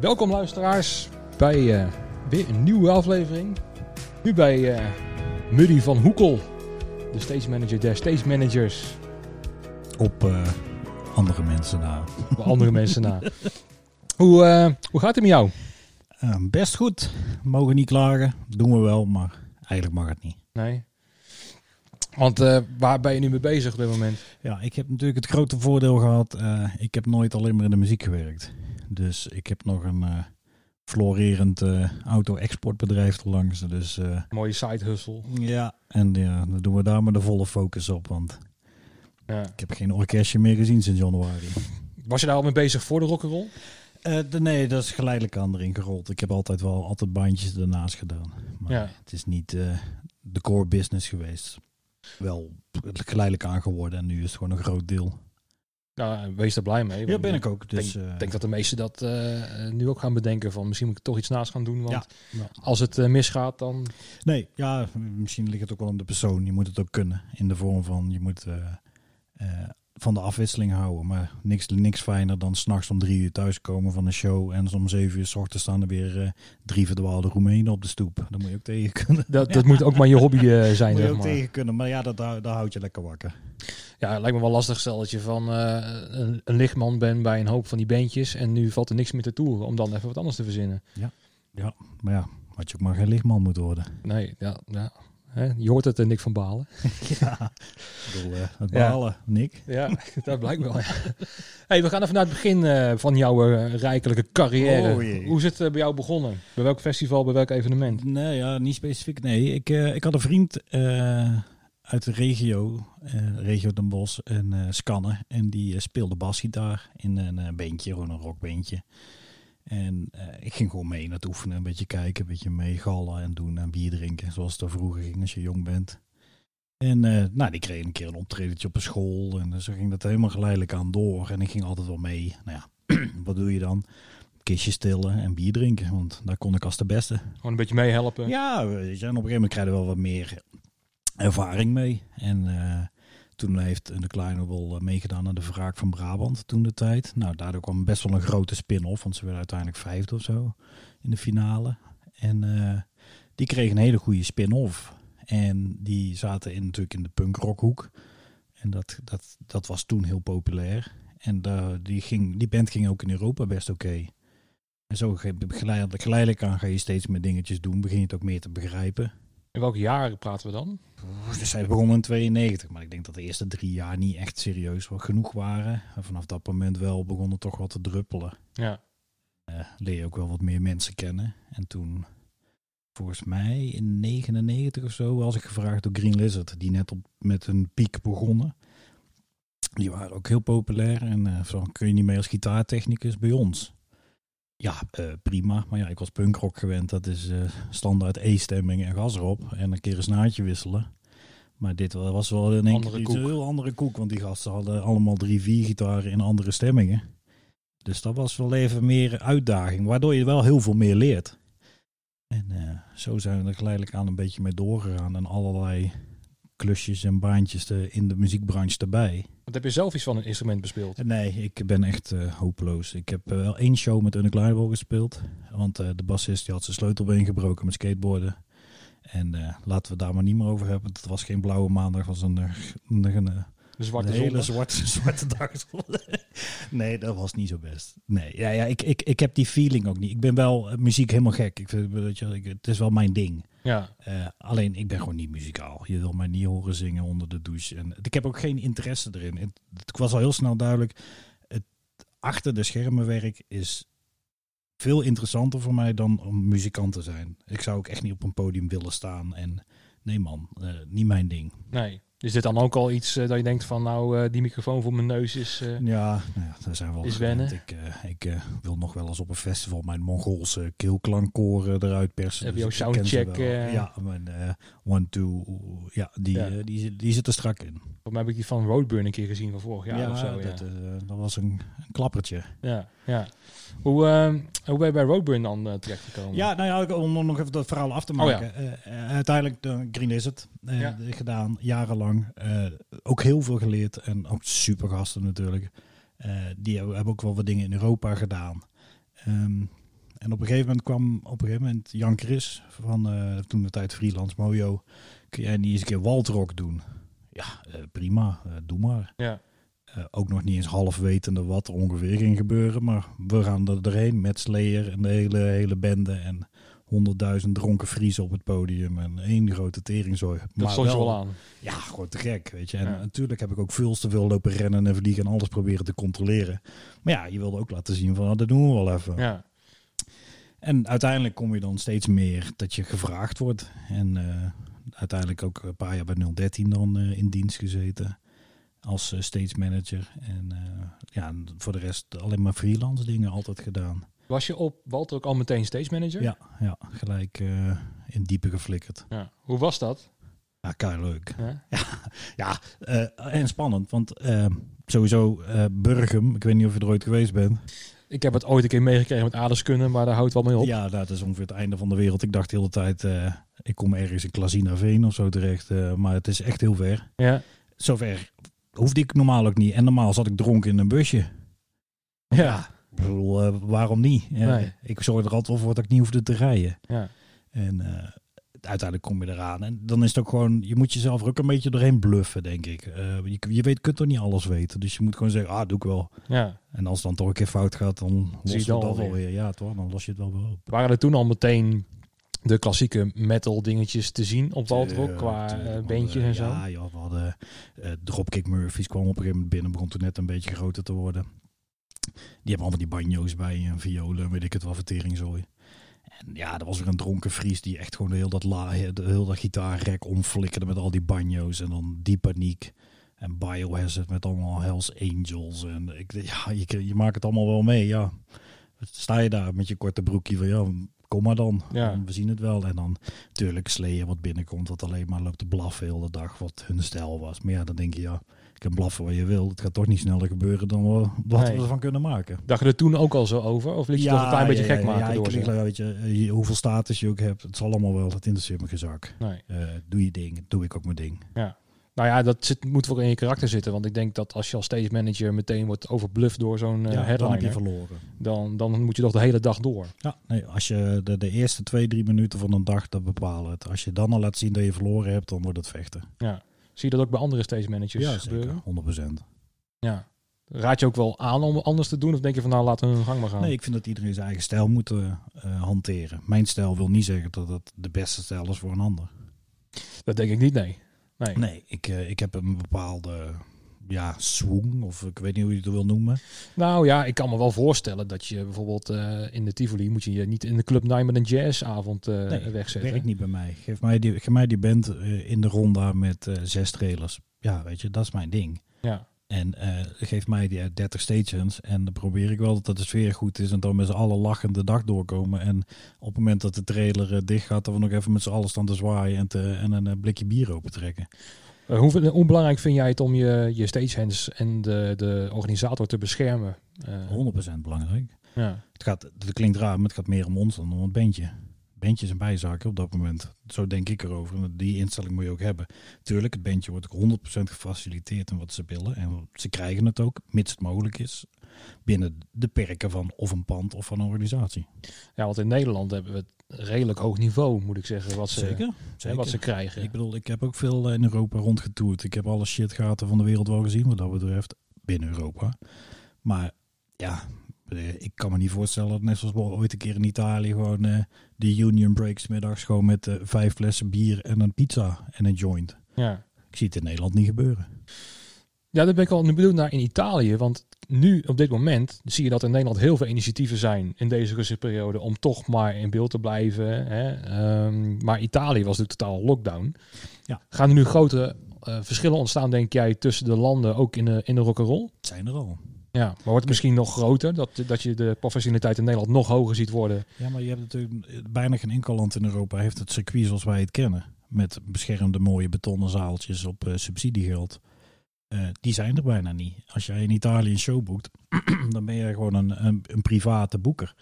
Welkom luisteraars bij eh, weer een nieuwe aflevering. Nu bij eh Muddy van Hoekel, de stage manager der stage managers. Op eh, andere mensen na. Bij andere mensen na. Hoe, hoe gaat het met jou? Eh, best goed. Mogen niet klagen. Doen we wel, maar eigenlijk mag het niet. Nee. Want waar ben je nu mee bezig op dit moment? Ja, ik heb natuurlijk het grote voordeel gehad. eh, ik heb nooit alleen maar in de muziek gewerkt. Dus ik heb nog een eh, florerend eh, auto-exportbedrijf erlangs. Dus eh, Mooie side hustle. ja, en ja, dan doen we daar maar de volle focus op. Want Ja. ik heb geen orkestje meer gezien sinds januari. Was je daar al mee bezig voor de rock'n'roll? De, nee, dat is geleidelijk aan erin gerold. Ik heb altijd wel altijd bandjes ernaast gedaan. Maar Ja. het is niet de core business geweest. Wel geleidelijk aan geworden en nu is het gewoon een groot deel. Nou, wees er blij mee. Ja, ben ik ik ook. Dus, denk, eh, denk dat de meesten dat eh, eh, nu ook gaan bedenken van misschien moet ik toch iets naast gaan doen. Want Ja. Ja. als het eh, misgaat, dan Nee, ja, misschien ligt het ook wel aan de persoon. Je moet het ook kunnen. In de vorm van, je moet eh, eh, van de afwisseling houden. Maar niks, niks fijner dan s'nachts om drie uur thuiskomen van een show. En om zeven uur s ochtends staan er weer eh, drie verdwaalde Roemenen op de stoep. Daar moet je ook tegen kunnen. dat, dat moet ook maar je hobby eh, zijn. moet je ook maar. tegen kunnen. Maar ja, dat, daar, daar houd je lekker wakker. Ja, het lijkt me wel lastig stel dat je van eh, een, een lichtman bent bij een hoop van die bandjes en nu valt er niks meer te toeren om dan even wat anders te verzinnen. Maar ja, had je ook maar geen lichtman moeten worden. Nee, ja, ja. Hè, je hoort het en Nick van Balen. ja, ik bedoel, eh, het Ja. balen, Nick. Ja, dat blijkt wel. Ja. Hey, we gaan even naar het begin eh, van jouw eh, rijkelijke carrière. Oh. Hoe is het eh, bij jou begonnen? Bij welk festival, bij welk evenement? Nee, ja, niet specifiek. Nee, ik, eh, ik had een vriend eh, uit de regio, eh, regio Den Bosch, en eh Scanne. En die eh, speelde basgitaar in een eh, beentje, gewoon een rockbeentje. En eh, ik ging gewoon mee naar het oefenen, een beetje kijken, een beetje meegallen en doen en bier drinken. Zoals het er vroeger ging als je jong bent. En eh, nou, die kreeg een keer een optredentje op een school. En zo ging dat helemaal geleidelijk aan door. En ik ging altijd wel mee. Nou ja, wat doe je dan? Kistje stillen en bier drinken. Want daar kon ik als de beste. Gewoon een beetje meehelpen. Ja, weet je, en op een gegeven moment krijg je wel wat meer ervaring mee. En eh, toen heeft de Kleine wel eh, meegedaan aan de Wraak van Brabant toen de tijd. Nou, daardoor kwam best wel een grote spin-off, want ze werden uiteindelijk vijfde of zo in de finale. En eh, die kregen een hele goede spin-off. En die zaten in, natuurlijk in de punkrockhoek. En dat, dat, dat was toen heel populair. En daar die, ging, die band ging ook in Europa best oké. En zo ge- geleidelijk, geleidelijk aan ga je steeds meer dingetjes doen. Begin je het ook meer te begrijpen. In welk jaar praten we dan? Dus zij begonnen in 92, maar ik denk dat de eerste drie jaar niet echt serieus genoeg waren. En vanaf dat moment wel begon het toch wat te druppelen. Ja. Eh, leer je ook wel wat meer mensen kennen. En toen, volgens mij in 99 of zo, was ik gevraagd door Green Lizard, die net op, met een piek begonnen. Die waren ook heel populair en eh, van, kun je niet mee als gitaartechnicus bij ons? Ja, eh, prima. Maar ja, ik was punkrock gewend. Dat is eh, standaard E-stemming en gas erop. En een keer een snaartje wisselen. Maar dit was wel in één Andere keer iets een heel andere koek. Want die gasten hadden allemaal drie, vier gitaren in andere stemmingen. Dus dat was wel even meer uitdaging. Waardoor je wel heel veel meer leert. En eh, zo zijn we er geleidelijk aan een beetje mee doorgegaan. En allerlei klusjes en baantjes in de muziekbranche erbij. Want heb je zelf iets van een instrument bespeeld? Nee, ik ben echt eh, hopeloos. Ik heb eh, wel één show met Unaclarable gespeeld. Want eh, de bassist die had zijn sleutelbeen gebroken met skateboarden. En laten we daar maar niet meer over hebben. Het was geen blauwe maandag, was een, een, een, een, De zwarte een hele zondag? zwarte, zwarte dag. nee, dat was niet zo best. Nee, ja, ja, ik, ik, ik heb die feeling ook niet. Ik ben wel muziek helemaal gek. Ik vind, weet je, ik, het is wel mijn ding. Ja. Eh, alleen, ik ben gewoon niet muzikaal. Je wil mij niet horen zingen onder de douche. En ik heb ook geen interesse erin. Het, het was al heel snel duidelijk. Het achter de schermen werk is veel interessanter voor mij dan om muzikant te zijn. Ik zou ook echt niet op een podium willen staan. En nee man, eh, niet mijn ding. Nee. Is dit dan ook al iets eh, dat je denkt van nou, eh, die microfoon voor mijn neus is... eh, Ja, nou ja daar zijn we wel Is wennen. Ik, ik wil nog wel eens op een festival mijn Mongoolse keelklankkoren eruit persen. Heb je Dus soundcheck? Ja, mijn one, two, ja, die, Ja. die, die zit er strak in. Volgens mij heb ik die van Roadburn een keer gezien van vorig jaar of zo. Ja. dat, dat was een, een klappertje. ja, ja. Hoe, eh, hoe ben je bij Roadburn dan eh, terechtgekomen? Ja, nou ja, om nog even dat verhaal af te Oh maken. Eh, uiteindelijk de Green Lizard eh, Ja. gedaan, jarenlang. Ook heel veel geleerd en ook super gasten natuurlijk. Die hebben, hebben ook wel wat dingen in Europa gedaan. Ehm, En op een gegeven moment kwam op een gegeven moment Jan Chris van toen de tijd freelance Mojo. Kun jij niet eens een keer Waldrock doen? Ja, prima, doe maar. Ja. Eh, ook nog niet eens half wetende wat er ongeveer ging gebeuren. Maar we gaan er doorheen met Slayer en de hele, hele bende. En honderdduizend dronken Friesen op het podium. En één grote teringzooi. Dat Maar stond je wel aan. Ja, gewoon te gek, weet je. En Ja. natuurlijk heb ik ook veel te veel lopen rennen en vliegen en alles proberen te controleren. Maar ja, je wilde ook laten zien van, ah, dat doen we wel even. Ja. En uiteindelijk kom je dan steeds meer dat je gevraagd wordt. En eh, uiteindelijk ook een paar jaar bij 013 dan eh, in dienst gezeten. Als eh, stage manager. En eh, ja, voor de rest alleen maar freelance dingen altijd gedaan. Was je op Walter ook al meteen stage manager? Ja, ja gelijk eh, in diepe geflikkerd. Ja. Hoe was dat? Ja, kei leuk. Ja. Ja, en spannend. Want sowieso Burgum, ik weet niet of je er ooit geweest bent. Ik heb het ooit een keer meegekregen met aardeskunde, maar daar houdt wel mee op. Ja, dat is ongeveer het einde van de wereld. Ik dacht de hele tijd, ik kom ergens in Klazinaveen of zo terecht. maar het is echt heel ver. Ja. Zover hoefde ik normaal ook niet. En normaal zat ik dronken in een busje. Ja. Ik bedoel, eh, waarom niet? Nee. Ik zorg er altijd voor dat ik niet hoefde te rijden. Ja. En eh, uiteindelijk kom je eraan. En dan is het ook gewoon, je moet jezelf er ook een beetje doorheen bluffen, denk ik. Eh, je, je weet, kunt toch niet alles weten. Dus je moet gewoon zeggen, ah, doe ik wel. ja. En als het dan toch een keer fout gaat, dan los je alweer. alweer. Ja, toch? Dan los je het wel weer op. Waren er toen al meteen de klassieke metal dingetjes te zien op ook, Tuurlijk, qua beentjes hadden- en zo? Ja, joh, we hadden eh Dropkick Murphys kwam op een gegeven moment binnen, begon toen net een beetje groter te worden. Die hebben allemaal die banjo's bij en violen, en weet ik het wel, verteringzooi. En ja, er was weer een dronken Fries die echt gewoon de heel dat, la, de heel dat gitaarrek omflikkerde met al die banjo's. En dan die paniek. En Biohazard met allemaal Hells Angels. En ik, ja, je, je maakt het allemaal wel mee, ja. Sta je daar met je korte broekje van, ja, kom maar dan. Ja. We zien het wel. En dan natuurlijk Slayer wat binnenkomt, wat alleen maar loopt te blaffen heel de dag, wat hun stijl was. Maar ja, dan denk je, ja, ik kan blaffen wat je wil. Het gaat toch niet sneller gebeuren dan we, wat Nee. we ervan kunnen maken. Dacht je er toen ook al zo over? Of liet je toch een klein beetje gek maken ja, door ik, weet je, eh, je- hoeveel status je ook hebt, het zal allemaal wel, het interesseert me geen zak. Nee. Eh, doe je ding, doe ik ook mijn ding. Nou ja, dat zit, moet wel in je karakter zitten. Want ik denk dat als je als stage manager meteen wordt overbluft door zo'n ja, dan heb je verloren. dan, dan moet je toch de hele dag door. Ja, nee, als je de, de eerste twee, drie minuten van een dag, dat bepalen het. Als je dan al laat zien dat je verloren hebt, dan wordt het vechten. Ja. Zie je dat ook bij andere stage managers Ja, gebeuren? zeker, 100%. Ja. Raad je ook wel aan om anders te doen? Of denk je van nou, laten we hun gang maar gaan? Nee, ik vind dat iedereen zijn eigen stijl moet eh, eh, hanteren. Mijn stijl wil niet zeggen dat het de beste stijl is voor een ander. Dat denk ik niet, nee. Nee. Nee, ik, eh, ik heb een bepaalde ja, swing, of ik weet niet hoe je het wil noemen. Nou ja, ik kan me wel voorstellen dat je bijvoorbeeld eh, in de Tivoli moet je je niet in de Club 9 met een jazzavond eh Nee, wegzetten. Werkt niet bij mij. Geef mij die, geef mij die band in de ronda met zes trailers. Ja, weet je, dat is mijn ding. Ja. En eh, geef mij die eh, 30 stations en dan probeer ik wel dat de sfeer goed is en dan met z'n allen lachend de dag doorkomen. En op het moment dat de trailer eh, dicht gaat, dan we nog even met z'n allen staan te zwaaien en, te, en een eh, blikje bier open trekken. Eh, hoe, hoe belangrijk vind jij het om je, je stagehands en de, de organisator te beschermen? Eh, 100% belangrijk. ja. Het, gaat, het klinkt raar, maar het gaat meer om ons dan om het bandje. Bandje is een bijzaak op dat moment. Zo denk ik erover. En die instelling moet je ook hebben. Tuurlijk, het bandje wordt ook 100% gefaciliteerd in wat ze willen. En ze krijgen het ook, mits het mogelijk is. Binnen de perken van of een pand of van een organisatie. ja, want in Nederland hebben we het redelijk hoog niveau, moet ik zeggen, wat ze, hè, Zeker. wat ze krijgen. Ik bedoel, ik heb ook veel eh, in Europa rondgetoerd. Ik heb alle shitgaten van de wereld wel gezien, wat dat betreft, binnen Europa. Maar ja, ik kan me niet voorstellen dat net zoals we ooit een keer in Italië gewoon eh, de Union Breaks middags gewoon met eh, vijf flessen bier en een pizza en een joint. ja. Ik zie het in Nederland niet gebeuren. Ja, daar ben ik al nu benieuwd naar in Italië. Want nu, op dit moment, zie je dat in Nederland heel veel initiatieven zijn in deze rustperiode om toch maar in beeld te blijven. Hè. Ehm, maar Italië was natuurlijk totaal lockdown. Ja. Gaan er nu grote eh, verschillen ontstaan, denk jij, tussen de landen, ook in de, in de rock'n'roll? Zijn er al. Ja, maar wordt het misschien nog groter? Dat, dat je de professionaliteit in Nederland nog hoger ziet worden? Ja, maar je hebt natuurlijk bijna geen enkel land in Europa heeft het circuit zoals wij het kennen. Met beschermde mooie betonnen zaaltjes op eh, subsidiegeld. Eh, die zijn er bijna niet. Als jij in Italië een show boekt, dan ben je gewoon een, een, een private boeker.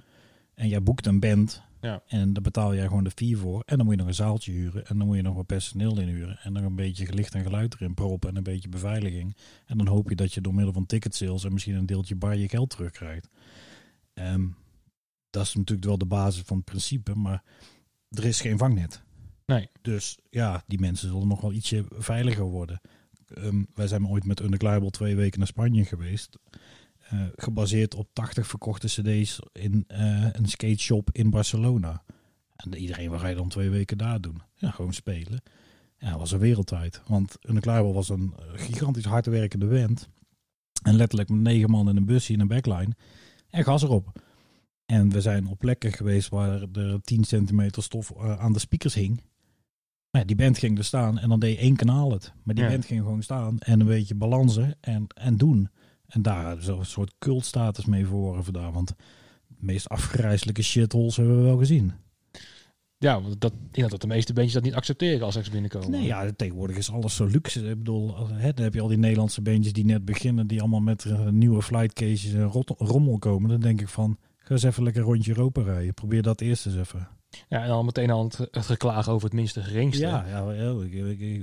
En jij boekt een band Ja. en daar betaal jij gewoon de fee voor. En dan moet je nog een zaaltje huren en dan moet je nog wat personeel inhuren. En nog een beetje licht en geluid erin proppen en een beetje beveiliging. En dan hoop je dat je door middel van ticket sales en misschien een deeltje bar je geld terugkrijgt. Ehm, dat is natuurlijk wel de basis van het principe, maar er is geen vangnet. Nee. Dus ja, die mensen zullen nog wel ietsje veiliger worden. Ehm, wij zijn ooit met Undeclarable twee weken naar Spanje geweest. Eh, gebaseerd op 80 verkochte cd's in eh, een skate shop in Barcelona. En iedereen, wat ga je dan twee weken daar doen? Ja, gewoon spelen. Ja, dat was een wereldtijd. Want Undeclarable was een eh, gigantisch hard werkende band. En letterlijk met negen man in een busje in een backline. En gas erop. En we zijn op plekken geweest waar er 10 centimeter stof aan de speakers hing. Maar ja, die band ging er staan en dan deed één kanaal het. Maar die Ja. band ging gewoon staan en een beetje balansen en, en doen. En daar is een soort cultstatus mee verworven vandaan. Want de meest afgrijzelijke shitholes hebben we wel gezien. Ja, want dat, ik denk dat de meeste bandjes dat niet accepteren als ze binnenkomen. Nee, ja, tegenwoordig is alles zo luxe. Ik bedoel, hè, dan heb je al die Nederlandse bandjes die net beginnen, die allemaal met eh, nieuwe flightcases en rot- rommel komen. Dan denk ik van, ga eens even lekker rondje Europa rijden. Probeer dat eerst eens even. Ja, en dan meteen al het, het geklaag over het minste geringste. Ja, ja,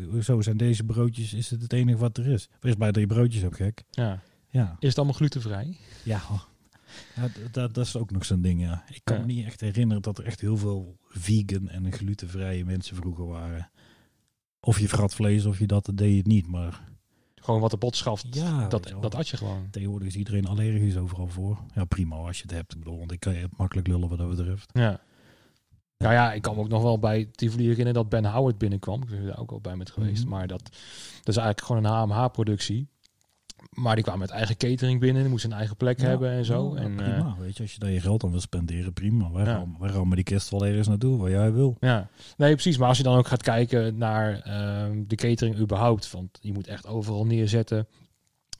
hoezo zijn deze broodjes, is het het enige wat er is? Wees bij drie broodjes ook gek. Ja. Ja, Is het allemaal glutenvrij? ja. ja dat, dat is ook nog zo'n ding, ja. Ik kan Ja. me niet echt herinneren dat er echt heel veel vegan en glutenvrije mensen vroeger waren. Of je vrat vlees of je dat, dat deed je het niet, maar... Gewoon wat de bot schaft, Ja, dat, dat had je gewoon. Tegenwoordig is iedereen allergisch overal voor. Ja, prima als je het hebt. Ik bedoel, want ik kan je het makkelijk lullen wat dat betreft. Ja. Nou ja, ik kan me ook nog wel bij Tivoli herinneren dat Ben Howard binnenkwam. Ik ben daar ook al bij met geweest. Mhm. Maar dat, dat is eigenlijk gewoon een HMH-productie. Maar die kwamen met eigen catering binnen. Die moesten een eigen plek Ja, hebben en zo. ja, en, eh, prima, weet je, als je daar je geld aan wil spenderen, prima. Wij, Ja. gaan, wij rammen die kist wel ergens naartoe, waar jij wil. Ja, nee, precies. Maar als je dan ook gaat kijken naar ehm, de catering überhaupt, want je moet echt overal neerzetten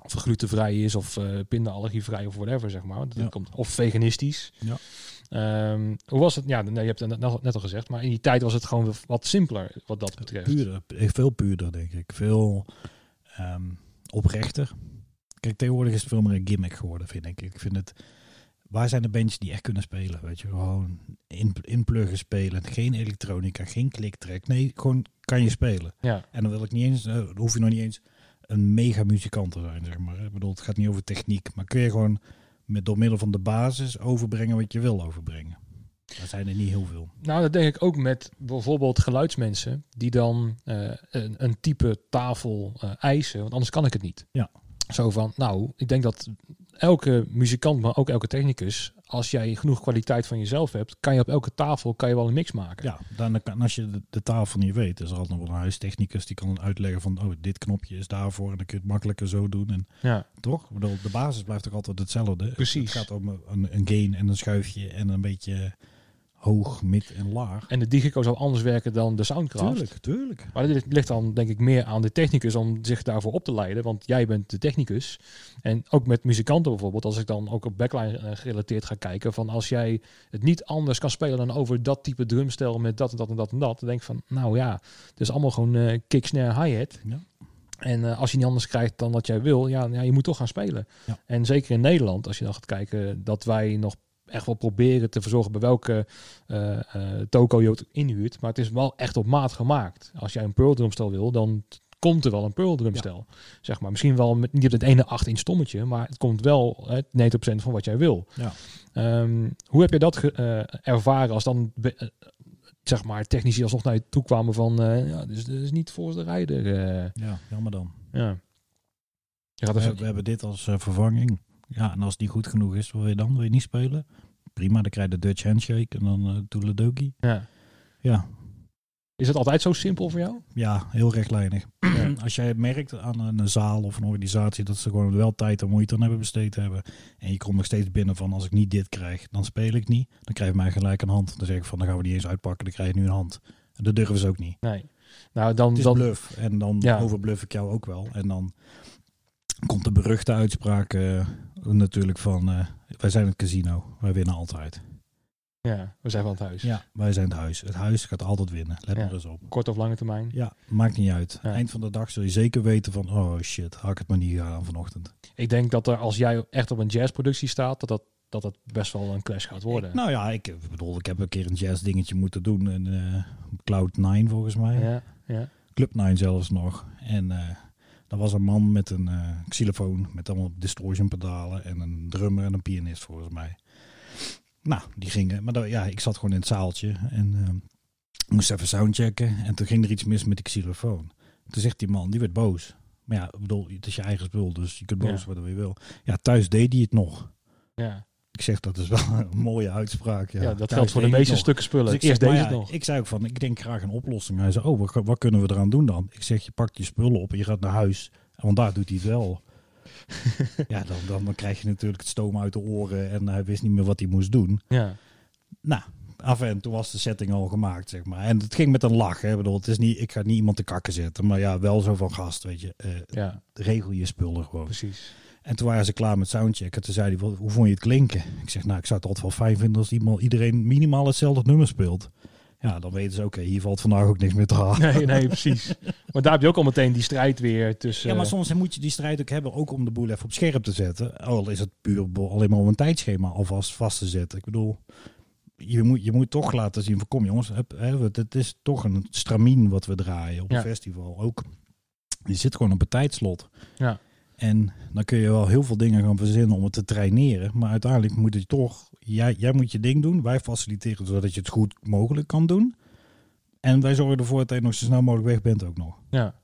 of het glutenvrij is of eh pindaallergievrij of whatever, zeg maar. Dat komt, of veganistisch. Ja. Ehm, hoe was het? Ja, nee, je hebt het net, net al gezegd, maar in die tijd was het gewoon wat simpeler wat dat betreft. Puurder, eh, veel puurder, denk ik. Veel ehm, oprechter. Kijk, tegenwoordig is het veel meer een gimmick geworden, vind ik. Ik vind het... Waar zijn de bandjes die echt kunnen spelen? Weet je, gewoon in, inpluggen spelen. Geen elektronica, geen kliktrack. Nee, gewoon kan je spelen. Ja, En dan wil ik niet eens, eh, dan hoef je nog niet eens een mega muzikant te zijn, zeg maar. Ik bedoel, het gaat niet over techniek, maar kun je gewoon met door middel van de basis overbrengen wat je wil overbrengen. Daar zijn er niet heel veel. nou dat denk ik ook met bijvoorbeeld geluidsmensen die dan eh, een, een type tafel eh, eisen, want anders kan ik het niet. Ja. Zo van, nou, ik denk dat elke muzikant, maar ook elke technicus, als jij genoeg kwaliteit van jezelf hebt, kan je op elke tafel kan je wel een mix maken. Ja, dan kan, als je de, de tafel niet weet, is er altijd nog wel een huistechnicus die kan uitleggen van, oh, dit knopje is daarvoor en dan kun je het makkelijker zo doen. En Ja, toch? Ik bedoel, de basis blijft toch altijd hetzelfde. Precies. Het gaat om een, een gain en een schuifje en een beetje hoog, mid en laag. en de Digico zou anders werken dan de Soundcraft. Tuurlijk, tuurlijk. Maar dit ligt dan denk ik meer aan de technicus om zich daarvoor op te leiden. Want jij bent de technicus. En ook met muzikanten bijvoorbeeld, als ik dan ook op backline eh, gerelateerd ga kijken. Van als jij het niet anders kan spelen dan over dat type drumstel met dat en dat en dat en dat. Dan denk ik van, nou ja, het is allemaal gewoon eh, kick, snare, hi-hat. Ja. En eh, als je niet anders krijgt dan wat jij wil, ja, ja je moet toch gaan spelen. Ja. En zeker in Nederland, als je dan gaat kijken, dat wij nog echt wel proberen te verzorgen bij welke eh, toko je het inhuurt. Maar het is wel echt op maat gemaakt. Als jij een Pearl drumstel wil, dan komt er wel een Pearl drumstel. Zeg maar. Misschien wel met, niet op het ene 8 inch stommetje, maar het komt wel het 90% van wat jij wil. Ja. Ehm, hoe heb je dat eh, ervaren als dan zeg maar technici alsnog naar je toe kwamen van eh, ja, dus dit is niet volgens de rijder. Ja, jammer dan. ja. We, hebben- we hebben dit als vervanging. Ja, en als het niet goed genoeg is, wat wil je dan? Wil je niet spelen? Prima, dan krijg je de Dutch handshake en dan uh, toeledoki. ja. Ja, Is het altijd zo simpel voor jou? ja, heel rechtlijnig. Als jij merkt aan een zaal of een organisatie dat ze gewoon wel tijd en moeite aan hebben besteed hebben. En je komt nog steeds binnen van als ik niet dit krijg, dan speel ik niet. Dan krijg je mij gelijk een hand. Dan zeg ik van dan gaan we die eens uitpakken, dan krijg je nu een hand. En dat durven ze ook niet. Nee. Nou, dan, Het is dan bluff. En dan Ja. overbluff ik jou ook wel. En dan komt de beruchte uitspraak eh, natuurlijk van... eh, wij zijn het casino. Wij winnen altijd. ja, we zijn van het huis. Ja, wij zijn het huis. Het huis gaat altijd winnen. Let Ja. maar eens op. Kort of lange termijn. Ja, maakt niet uit. Ja. Eind van de dag zul je zeker weten van... Oh shit, had ik het maar niet gedaan vanochtend. Ik denk dat er als jij echt op een jazzproductie staat, dat dat, dat het best wel een clash gaat worden. Nou ja, ik bedoel, ik heb een keer een jazz dingetje moeten doen. En, eh, Cloud 9 volgens mij. ja, ja. Club 9 zelfs nog. En eh dat was een man met een eh, xylofoon met allemaal distortion pedalen en een drummer en een pianist volgens mij. nou, die gingen. Maar dat, ja, ik zat gewoon in het zaaltje en ehm, moest even soundchecken. En toen ging er iets mis met de xylofoon. Toen zegt die man, die werd boos. Maar ja, ik bedoel, het is je eigen spul, dus je kunt boos Ja. worden wie je wil. Ja, thuis deed hij het nog. Ja, Ik zeg, dat is wel een mooie uitspraak. Ja, ja, dat geldt voor de meeste nog. stukken spullen. Dus ik Eerst deze ja, nog. Ik zei ook van, ik denk graag een oplossing. Hij zei, oh, wat, wat kunnen we eraan doen dan? Ik zeg, je pakt je spullen op en je gaat naar huis. Want daar doet hij het wel. ja, dan, dan, dan krijg je natuurlijk het stoom uit de oren en hij wist niet meer wat hij moest doen. Ja, Nou, af en toe was de setting al gemaakt, zeg maar. En het ging met een lach, hè. Ik bedoel, het is niet, ik ga niet iemand te kakken zetten, maar ja, wel zo van gast, weet je. eh, ja, regel je spullen gewoon. precies. En toen waren ze klaar met soundchecken. Toen zei hij, "Wat- hoe vond je het klinken? Ik zeg, nou, ik zou het altijd wel fijn vinden als iemand, iedereen minimaal hetzelfde nummer speelt. Ja, dan weten ze, oké, hier valt vandaag ook niks meer te halen. Nee, nee, precies. Maar daar heb je ook al meteen die strijd weer tussen... Ja, maar soms moet je die strijd ook hebben, ook om de boel even op scherp te zetten. Al is het puur alleen maar om een tijdschema alvast vast te zetten. Ik bedoel, je moet, je moet toch laten zien van, kom jongens, het, is toch een stramien wat we draaien op Ja. een festival. Ook, je zit gewoon op een tijdslot. Ja. En dan kun je wel heel veel dingen gaan verzinnen om het te traineren. Maar uiteindelijk moet je toch, jij, jij moet je ding doen. Wij faciliteren zodat je het goed mogelijk kan doen. En wij zorgen ervoor dat je nog zo snel mogelijk weg bent ook nog. Ja,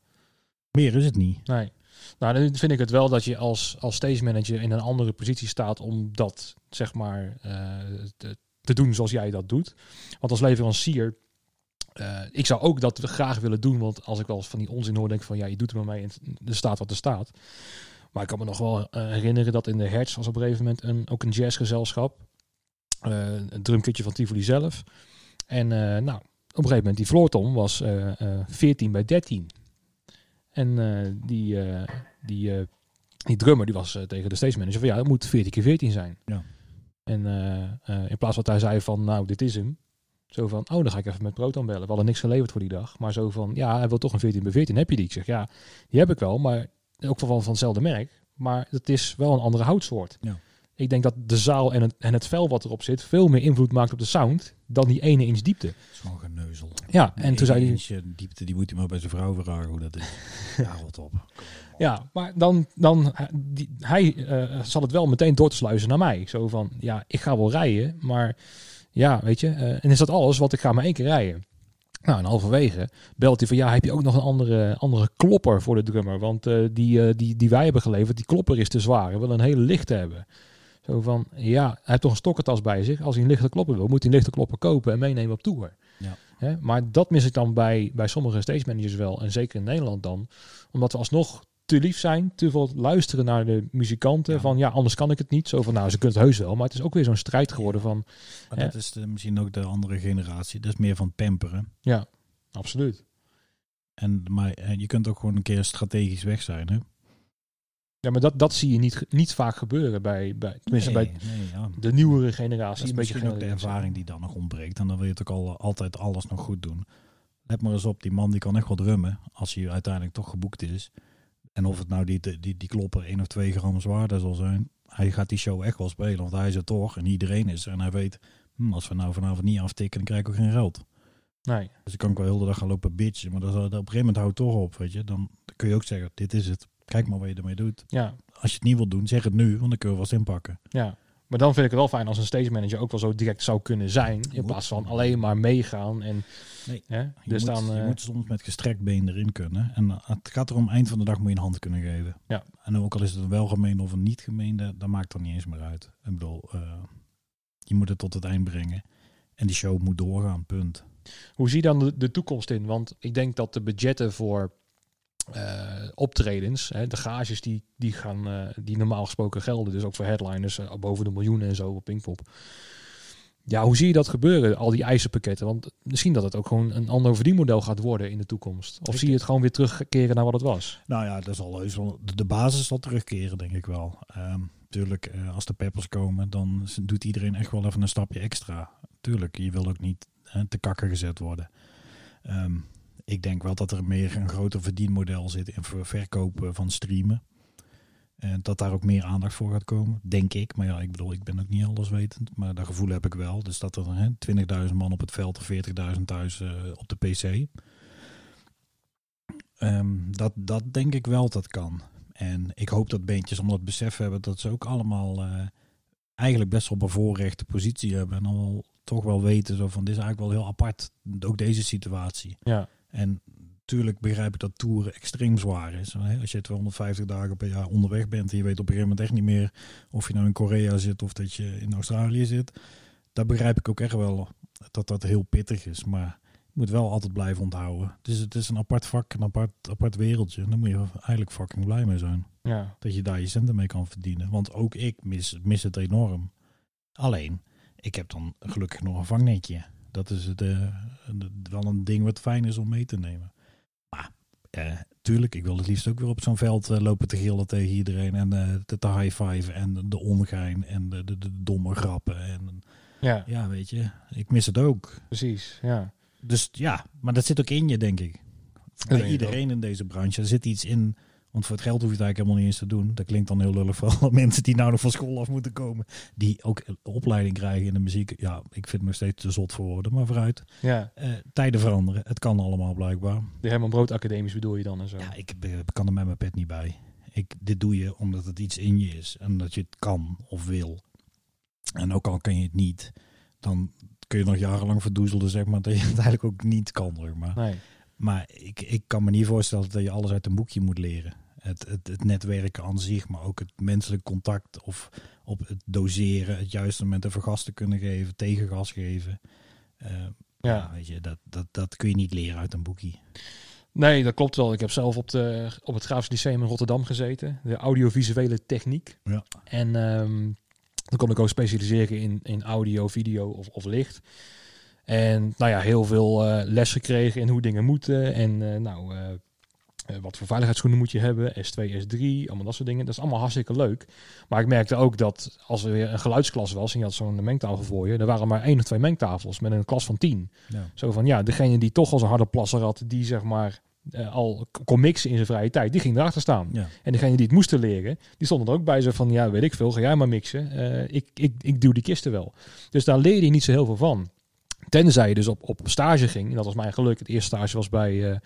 Meer is het niet. nee. Nou, dan vind ik het wel dat je als, als stage manager in een andere positie staat om dat, zeg maar, eh, te, te doen zoals jij dat doet. Want als leverancier, eh, ik zou ook dat graag willen doen, want als ik wel eens van die onzin hoor, denk ik van, ja, je doet er maar mee en er staat wat er staat. Maar ik kan me nog wel eh, herinneren dat in de Hertz was op een gegeven moment een, ook een jazzgezelschap. eh, een drumkitje van Tivoli zelf. En nou, op een gegeven moment, die floortom was eh eh 14 bij 13. En die, die, die drummer die was tegen de stage manager van ja, het moet 14 keer 14 zijn. Ja. En in plaats van dat hij zei van nou, dit is hem. Zo van, oh, dan ga ik even met Proton bellen. We hadden niks geleverd voor die dag. Maar zo van, ja, hij wil toch een 14 bij 14. Heb je die? Ik zeg, ja, die heb ik wel. Maar ook van, van hetzelfde merk. Maar het is wel een andere houtsoort. Ja. Ik denk dat de zaal en het, en het vel wat erop zit... veel meer invloed maakt op de sound... dan die ene inch diepte. Is gewoon geneuzel. Ja, en toen zei hij... hij... diepte, die moet hij maar bij zijn vrouw vragen hoe dat is. ja, rot op. Ja, maar dan, dan die, hij eh, zal het wel meteen door te sluizen naar mij. Zo van, ja, ik ga wel rijden, maar ja, weet je, eh, en is dat alles? Want ik ga maar één keer rijden. Nou, en halverwege belt hij van, ja, heb je ook nog een andere, andere klopper voor de drummer? Want eh, die, eh, die, die wij hebben geleverd, die klopper is te zwaar. We willen een hele lichte hebben. Zo van, ja, hij heeft toch een stokkentas bij zich. Als hij een lichte klopper wil, moet hij een lichte klopper kopen en meenemen op tour. Ja. Hè? Maar dat mis ik dan bij, bij sommige stage managers wel. En zeker in Nederland dan. Omdat we alsnog te lief zijn, te veel luisteren naar de muzikanten. Ja. Van ja, anders kan ik het niet. Zo van nou, ze kunnen het heus wel. Maar het is ook weer zo'n strijd geworden van Maar dat is de, misschien ook de andere generatie. Dat is meer van pamperen. ja, absoluut. En, maar eh, je kunt ook gewoon een keer strategisch weg zijn. Hè? Ja, maar dat, dat zie je niet, niet vaak gebeuren bij, bij tenminste bij nee, nee, ja. de nieuwere generatie. is misschien ook de ervaring die dan nog ontbreekt. En dan wil je het ook al, altijd alles nog goed doen. Let maar eens op, die man die kan echt wel drummen. Als hij uiteindelijk toch geboekt is. En of het nou die, die, die klopper 1 of 2 gram zwaarder zal zijn. Hij gaat die show echt wel spelen. Want hij is er toch. En iedereen is er. En hij weet, hm, als we nou vanavond niet aftikken, dan krijg ik ook geen geld. Nee, Dus ik kan ook wel heel de dag gaan lopen bitchen. Maar dat, op een gegeven moment houdt toch op. Weet je. Dan kun je ook zeggen, dit is het. Kijk maar wat je ermee doet. ja, Als je het niet wilt doen, zeg het nu. Want dan kun je vast inpakken. ja. Maar dan vind ik het wel fijn als een stage manager ook wel zo direct zou kunnen zijn. In plaats van alleen maar meegaan. En, Nee. hè, Je, dus moet, dan, je eh, moet soms met gestrekt been erin kunnen. En eh, het gaat erom, eind van de dag moet je een hand kunnen geven. Ja. En ook al is het een welgemeende of een niet gemeende, dat maakt er niet eens meer uit. Ik bedoel, eh, je moet het tot het eind brengen. En die show moet doorgaan, punt. Hoe zie je dan de, de toekomst in? Want ik denk dat de budgetten voor optredens, hè, de gages die, die, gaan, eh, die normaal gesproken gelden, dus ook voor headliners eh, boven de miljoenen en zo op Pinkpop. Ja, hoe zie je dat gebeuren, al die eisenpakketten? Want misschien dat het ook gewoon een ander verdienmodel gaat worden in de toekomst. Of Ik- zie je het gewoon weer terugkeren naar wat het was? Nou ja, dat zal heus wel, de, basis zal terugkeren, denk ik wel. Ehm tuurlijk, eh, als de peppers komen, dan doet iedereen echt wel even een stapje extra. Tuurlijk, je wil ook niet eh, te kakken gezet worden. Ehm, ik denk wel dat er meer een groter verdienmodel zit in ver- verkopen van streamen. En dat daar ook meer aandacht voor gaat komen, denk ik. Maar ja, ik bedoel, ik ben ook niet alleswetend. Maar dat gevoel heb ik wel. Dus dat er hè, 20.000 man op het veld of 40.000 thuis eh, op de PC. Ehm, dat, dat denk ik wel dat kan. En ik hoop dat beentjes om dat besef hebben dat ze ook allemaal eh, eigenlijk best wel bevoorrechte positie hebben. En wel, toch wel weten zo van, dit is eigenlijk wel heel apart. Ook deze situatie. Ja, En natuurlijk begrijp ik dat toeren extreem zwaar is. Hè? Als je 250 dagen per jaar onderweg bent en je weet op een gegeven moment echt niet meer of je nou in Korea zit of dat je in Australië zit. Daar begrijp ik ook echt wel dat dat heel pittig is. Maar je moet wel altijd blijven onthouden. Dus het is een apart vak, een apart, apart wereldje. Daar moet je eigenlijk fucking blij mee zijn. ja, Dat je daar je centen mee kan verdienen. Want ook ik mis, mis het enorm. Alleen, ik heb dan gelukkig nog een vangnetje. Dat is de- wel een ding wat fijn is om mee te nemen. Maar, eh, tuurlijk, ik wil het liefst ook weer op zo'n veld eh, lopen te gillen tegen iedereen. En eh, te, te high-five en de ongein en de, de, de domme grappen. En ja, ja, weet je, ik mis het ook. precies. Ja, Dus ja, maar dat zit ook in je, denk ik. Bij iedereen in deze branche. Er zit iets in. Want voor het geld hoef je het eigenlijk helemaal niet eens te doen. Dat klinkt dan heel lullig voor alle mensen die nou nog van school af moeten komen. Die ook opleiding krijgen in de muziek. Ja, ik vind het nog steeds te zot voor woorden. Maar vooruit. ja. Eh, tijden veranderen. Het kan allemaal blijkbaar. De Herman Brood Academisch bedoel je dan en zo. Ja, ik eh, kan er met mijn pet niet bij. Ik, dit doe je omdat het iets in je is. En dat je het kan of wil. En ook al kan je het niet. Dan kun je nog jarenlang verdoezelen, zeg maar. Dat je het eigenlijk ook niet kan, zeg maar. Nee. Maar ik, ik kan me niet voorstellen dat je alles uit een boekje moet leren. Het, het, het netwerken aan zich, maar ook het menselijk contact of op het doseren, het juiste moment even gas te kunnen geven, tegengas geven. Eh, ja. Ja. weet je, dat, dat, dat kun je niet leren uit een boekje. nee, dat klopt wel. Ik heb zelf op, de, op het Graafs Lyceum in Rotterdam gezeten. De audiovisuele techniek. Ja. En ehm, dan kon ik ook specialiseren in, in audio, video of, of licht. En nou ja, heel veel eh, les gekregen in hoe dingen moeten. En eh, nou, eh, wat voor veiligheidsschoenen moet je hebben? S2, S3, allemaal dat soort dingen. Dat is allemaal hartstikke leuk. Maar ik merkte ook dat als er weer een geluidsklas was en je had zo'n mengtafel voor je, er waren maar één of twee mengtafels met een klas van tien. Ja. Zo van ja, degene die toch als een harde plasser had, die zeg maar al kon mixen in zijn vrije tijd, die ging erachter staan. Ja. En degene die het moesten leren, die stonden er ook bij zo van ja, weet ik veel, ga jij maar mixen. Ik, ik, ik duw die kisten wel. Dus daar leerde je niet zo heel veel van. Tenzij je dus op, op stage ging. En dat was mijn geluk. Het eerste stage was bij eh,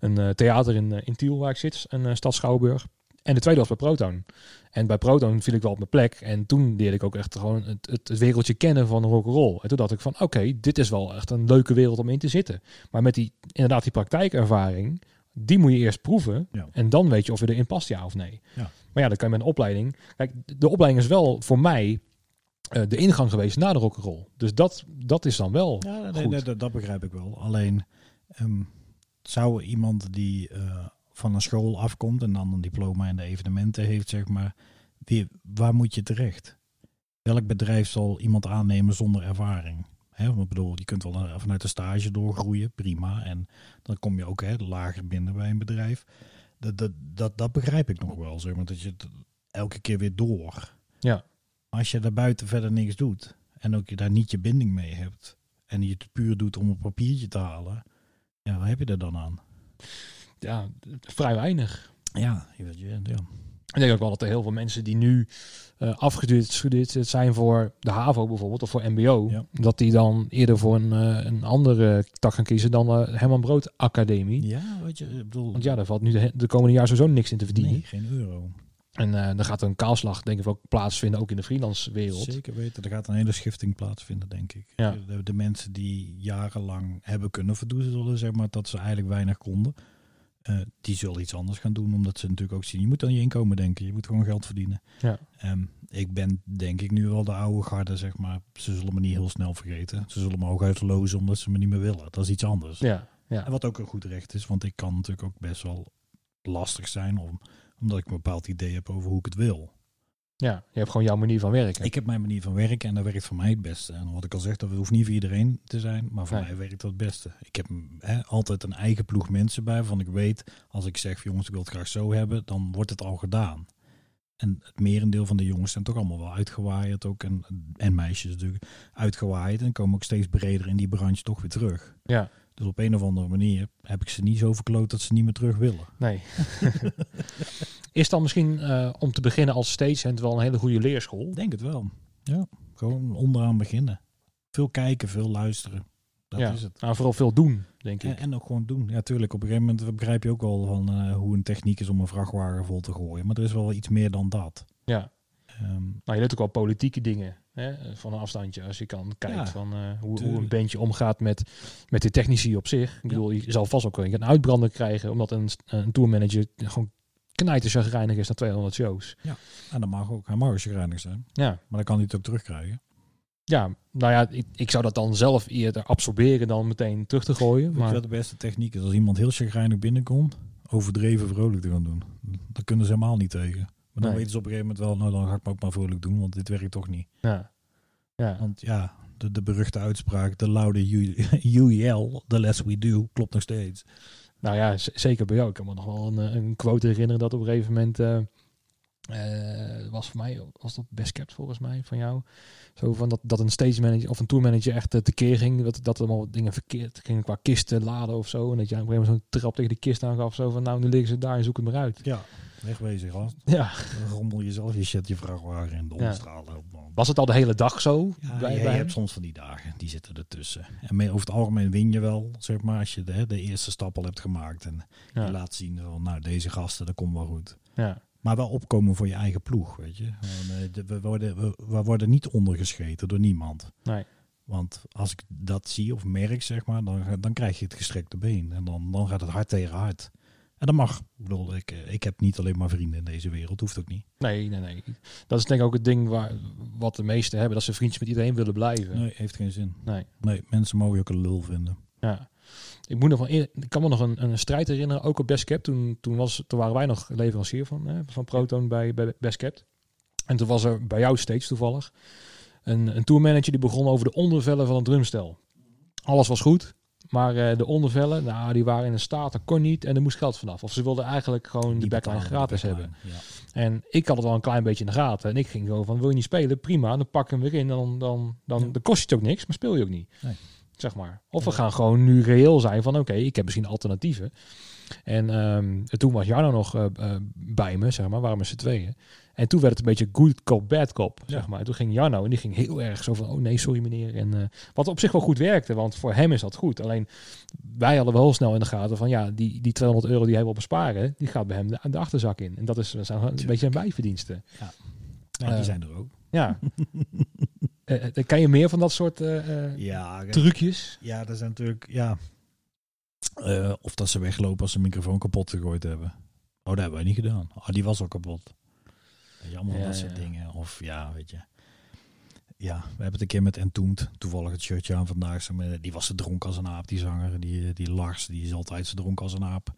een eh, theater in, eh, in Tiel, waar ik zit. Een stad Schouwburg. En de tweede was bij Proton. En bij Proton viel ik wel op mijn plek. En toen leerde ik ook echt gewoon het, het, het wereldje kennen van rock'n'roll. En toen dacht ik van, oké, dit is wel echt een leuke wereld om in te zitten. Maar met die, inderdaad, die praktijkervaring, die moet je eerst proeven. Ja. En dan weet je of je erin past, ja of nee. Ja. Maar ja, dan kan je met een opleiding... Kijk, de opleiding is wel voor mij de ingang geweest naar de rock'n'roll. Dus dat, dat is dan wel Ja, nee, goed. nee, dat, dat begrijp ik wel. Alleen ehm, zou iemand die eh, van een school afkomt en dan een diploma in de evenementen heeft, zeg maar, wie, waar moet je terecht? Welk bedrijf zal iemand aannemen zonder ervaring? Hè, want ik bedoel, je kunt wel eh, vanuit de stage doorgroeien, prima. En dan kom je ook hè, lager binnen bij een bedrijf. Dat, dat, dat, dat begrijp ik nog wel, zeg maar, dat je het elke keer weer door. Ja. Als je daar buiten verder niks doet en ook je daar niet je binding mee hebt en je het puur doet om een papiertje te halen, ja, wat heb je er dan aan? ja, vrij weinig. Ja, je weet je, ja. Ik denk ook wel dat er heel veel mensen die nu eh afgestudeerd zijn voor de HAVO bijvoorbeeld, of voor MBO, Ja. dat die dan eerder voor een, eh, een andere tak gaan kiezen dan de Herman Brood Academie. Ja, weet je, ik bedoel, Want ja, daar valt nu de, de komende jaar sowieso niks in te verdienen. nee, geen euro. En eh dan gaat er een kaalslag denk ik ook plaatsvinden, ook in de freelance wereld. Zeker weten, er gaat een hele schifting plaatsvinden, denk ik. Ja. De, de mensen die jarenlang hebben kunnen verdoezelen, zeg maar, dat ze eigenlijk weinig konden, eh, die zullen iets anders gaan doen, omdat ze natuurlijk ook zien, je moet aan je inkomen denken, je moet gewoon geld verdienen. Ja. Ehm, ik ben denk ik nu wel de oude garde, zeg maar. Ze zullen me niet heel snel vergeten. Ze zullen me ook uitlozen omdat ze me niet meer willen. Dat is iets anders. Ja, ja. En wat ook een goed recht is, want ik kan natuurlijk ook best wel lastig zijn, om, omdat ik een bepaald idee heb over hoe ik het wil. ja, je hebt gewoon jouw manier van werken. Ik heb mijn manier van werken en dat werkt voor mij het beste. En wat ik al zeg, dat hoeft niet voor iedereen te zijn, maar voor Nee. mij werkt dat het beste. Ik heb hè, altijd een eigen ploeg mensen bij, waarvan ik weet, als ik zeg, jongens, ik wil het graag zo hebben, dan wordt het al gedaan. En het merendeel van de jongens zijn toch allemaal wel uitgewaaid ook. En, en meisjes natuurlijk uitgewaaid. En komen ook steeds breder in die branche toch weer terug. Ja, Dus op een of andere manier heb ik ze niet zo verkloot dat ze niet meer terug willen. nee. Is dan misschien eh, om te beginnen als stagehand wel een hele goede leerschool? Denk het wel. Ja, gewoon onderaan beginnen. Veel kijken, veel luisteren. Dat ja, is het. nou, vooral veel doen, denk ik. En, en ook gewoon doen. Ja, tuurlijk. Op een gegeven moment begrijp je ook wel van eh, hoe een techniek is om een vrachtwagen vol te gooien. Maar er is wel iets meer dan dat. Ja, Nou, je doet ook wel politieke dingen hè, van een afstandje. Als je kan kijken Ja, van eh, hoe, hoe een bandje omgaat met, met de technici op zich. Ik bedoel, je zal vast ook een een uitbrander krijgen, omdat een, een tourmanager gewoon knijter chagrijnig is naar 200 shows. en dat mag ook. Hij mag chagrijnig zijn. Ja, Maar dan kan hij het ook terugkrijgen. ja nou ja, ik, ik zou dat dan zelf eerder absorberen dan meteen terug te gooien. Maar de beste techniek is? Als iemand heel chagrijnig binnenkomt, overdreven vrolijk te gaan doen. Dat kunnen ze helemaal niet tegen. Maar dan Nee. weten ze op een gegeven moment wel, nou dan ga ik me ook maar vrolijk doen, want dit werkt toch niet. ja, ja, Want ja, de, de beruchte uitspraak, de loude UEL, the less we do, klopt nog steeds. nou ja, zeker bij jou. Ik kan me nog wel een, eh, een quote herinneren dat op een gegeven moment... eh, eh, was voor mij, was dat best kept volgens mij van jou. Zo van dat, dat een stage manager of een tour manager echt eh, tekeer ging. Dat, dat allemaal dingen verkeerd gingen qua kisten laden of zo. En dat je op een gegeven moment zo'n trap tegen die kist aangaf. Zo van nou, nu liggen ze daar en zoek het maar uit. Ja, wegwezen gast. Ja. Dan rommel je zelf je shit, je vrachtwagen in de Ja. man. Was het al de hele dag zo? Ja, bij, je, bij je hem? hebt soms van die dagen, die zitten ertussen. En mee- over het algemeen win je wel, zeg maar, als je de, de eerste stap al hebt gemaakt. En je laat zien van, nou, deze gasten, dat komt wel goed. Ja. Maar wel opkomen voor je eigen ploeg, weet je. Eh, we, worden, we, worden niet ondergescheten door niemand. Nee. Want als ik dat zie of merk, zeg maar, dan, dan krijg je het gestrekte been. En dan, dan gaat het hard tegen hard. En dat mag. Ik bedoel, ik, eh, ik heb niet alleen maar vrienden in deze wereld. Hoeft ook niet. Nee, nee, nee. Dat is denk ik ook het ding waar, wat de meesten hebben. Dat ze vriendjes met iedereen willen blijven. Nee, heeft geen zin. Nee. Nee, mensen mogen je ook een lul vinden. Ja. Ik, moet nog van, ik kan me nog een, een strijd herinneren, ook op Best Kept. Toen, toen, was, toen waren wij nog leverancier van, hè, van Proton bij, bij Best Kept. En toen was er bij jou steeds toevallig een, een tourmanager die begon over de ondervellen van het drumstel. Alles was goed, maar eh, de ondervellen, nou, die waren in een staat, dat kon niet en er moest geld vanaf. Of ze wilden eigenlijk gewoon de Die backline gratis backline, hebben. Ja. En ik had het wel een klein beetje in de gaten. En ik ging zo van, wil je niet spelen? Prima, dan pak ik hem weer in. Dan, dan, dan, Ja. dan kost je het ook niks, maar speel je ook niet. Nee. Zeg maar. Of we gaan gewoon nu reëel zijn van, oké, ik heb misschien alternatieven. En ehm, toen was Jarno nog eh, eh, bij me, zeg maar, waren we z'n tweeën. En toen werd het een beetje good cop, bad cop, zeg maar. Toen ging Jarno en die ging heel erg zo van, oh nee, sorry meneer. En, eh, wat op zich wel goed werkte, want voor hem is dat goed. Alleen, wij hadden wel heel snel in de gaten van, ja, die, die 200 euro die hij wil besparen, die gaat bij hem de, de achterzak in. En dat is, zijn een beetje een bijverdiensten. Ja, die zijn er ook. Ja. Eh, kan je meer van dat soort eh, Ja, trucjes? ja, dat zijn natuurlijk, ja. Of dat ze weglopen als ze een microfoon kapot gegooid hebben. Oh, dat hebben wij niet gedaan. Oh, die was al kapot. Weet je, allemaal Ja, dat soort ja. dingen. Of ja, weet je. Ja, we hebben het een keer met Entombed. Toevallig het shirtje aan vandaag. Die was zo dronken als een aap, die zanger. Die, die Lars, die is altijd zo dronken als een aap.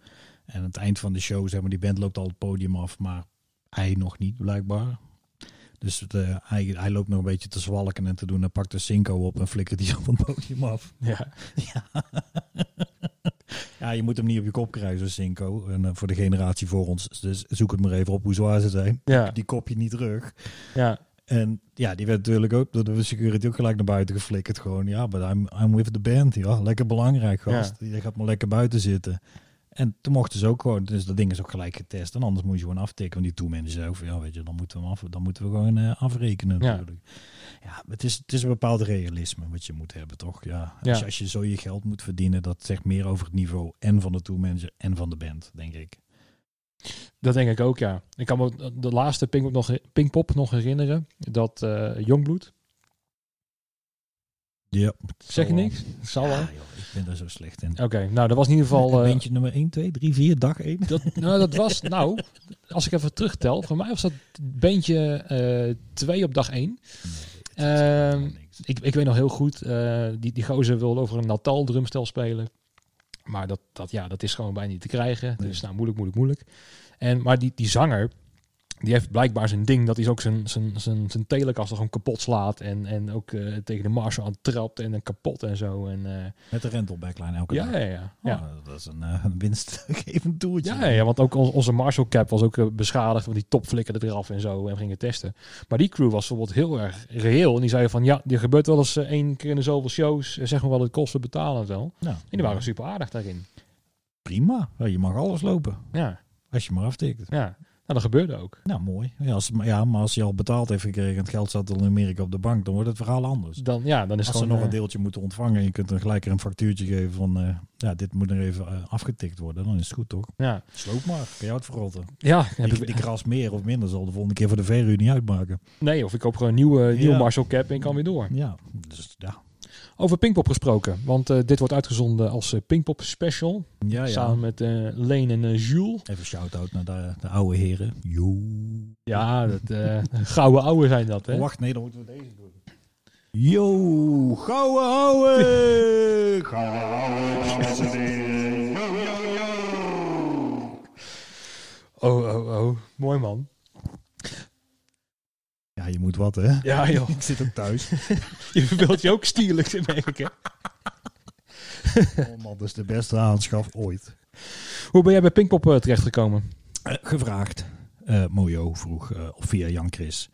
En aan het eind van de show, zeg maar, die band loopt al het podium af. Maar hij nog niet, blijkbaar. Dus eh, hij, hij loopt nog een beetje te zwalken en te doen. En pakt de Cinco op en flikkert die van het podium af. Ja. Ja. ja, je moet hem niet op je kop krijgen, zo'n Cinco. En eh, voor de generatie voor ons, dus zoek het maar even op hoe zwaar ze zijn. Ja. Die kop je niet terug. Ja. En ja, die werd natuurlijk ook door de security ook gelijk naar buiten geflikkerd. Gewoon, ja, but I'm, I'm with the band. Ja, lekker belangrijk, gast. Je gaat maar lekker buiten zitten. En toen mochten ze ook gewoon, dus dat ding is ook gelijk getest. En anders moet je gewoon aftikken. Want die toemanager zei ook van, ja, weet je, dan moeten we, af, dan moeten we gewoon eh, afrekenen natuurlijk. Ja, het is, het is een bepaald realisme wat je moet hebben, toch? Ja, als, Ja. Je, als je zo je geld moet verdienen, dat zegt meer over het niveau en van de tourmanager en van de band, denk ik. Dat denk ik ook, ja. Ik kan me de laatste Pinkpop nog, Pinkpop nog herinneren. Dat eh Jongbloed. Ja. Zeg je niks? Zal wel. Ja, joh, ik ben er zo slecht in. Oké, nou dat was in ieder geval... eh, Bandje nummer 1, 2, 3, 4, dag 1. dat, nou, dat was, nou, als ik even terugtel, voor mij was dat beentje eh twee op dag één. Ehm, Ik, ik weet nog heel goed, eh, die, die gozer wilde over een Natal drumstel spelen. Maar dat, dat, ja, dat is gewoon bijna niet te krijgen. Nee. Dus nou, moeilijk, moeilijk, moeilijk. En, maar die, die zanger, die heeft blijkbaar zijn ding dat hij ook zijn, zijn, zijn, zijn telekast gewoon kapot slaat. En, en ook eh, tegen de Marshall aan trapt en dan kapot en zo. En, eh, Met de rental backline elke ja, dag. ja, ja, ja. Oh, dat is een, eh, een winstgevend toertje. Ja, ja, want ook on- onze Marshall cap was ook beschadigd, want die top flikkerde eraf en zo en we gingen testen. Maar die crew was bijvoorbeeld heel erg reëel en die zeiden van ja, die gebeurt wel eens één keer in de zoveel shows, zeg maar wel het kost, we betalen het wel. Nou, En die waren super aardig daarin. prima. Ja, je mag alles lopen. Ja, Als je maar aftikt. ja. Dat gebeurde ook. Nou, mooi. Ja, als, ja, maar als je al betaald heeft gekregen en het geld zat al in Amerika op de bank, dan wordt het verhaal anders. Dan, ja, dan is Als ze nog een eh, deeltje moeten ontvangen en je kunt er gelijk een factuurtje geven van, eh, ja, dit moet er even eh, afgetikt worden, dan is het goed toch? ja, Sloop maar, kan je het verrotten. ja heb Die, ik, die kras meer of minder zal de volgende keer voor de verhuur niet uitmaken. nee, of ik koop gewoon een nieuwe, nieuwe Ja. Marshall cap en kan weer door. Ja, dus ja. Over Pinkpop gesproken, want eh, dit wordt uitgezonden als eh, Pinkpop Special. Ja, ja. Samen met Leen en Jules. Even shout-out naar de, de oude heren. Yo. Ja, dat, gouden ouwe zijn dat, hè? Oh, wacht, nee, dan moeten we deze doen. Yo, gouden ouwe! Gouden ouwe. Oh, oh, oh. Mooi man. Ja, je moet wat, hè? Ja, joh. Ik zit ook thuis. Je verbeeldt je ook stierlijk, merk ik, hè? Oh man, dat is de beste aanschaf ooit. Hoe ben jij bij Pinkpop eh, terechtgekomen? Eh, gevraagd. Eh Mojo vroeg, eh, of via Jan Chris.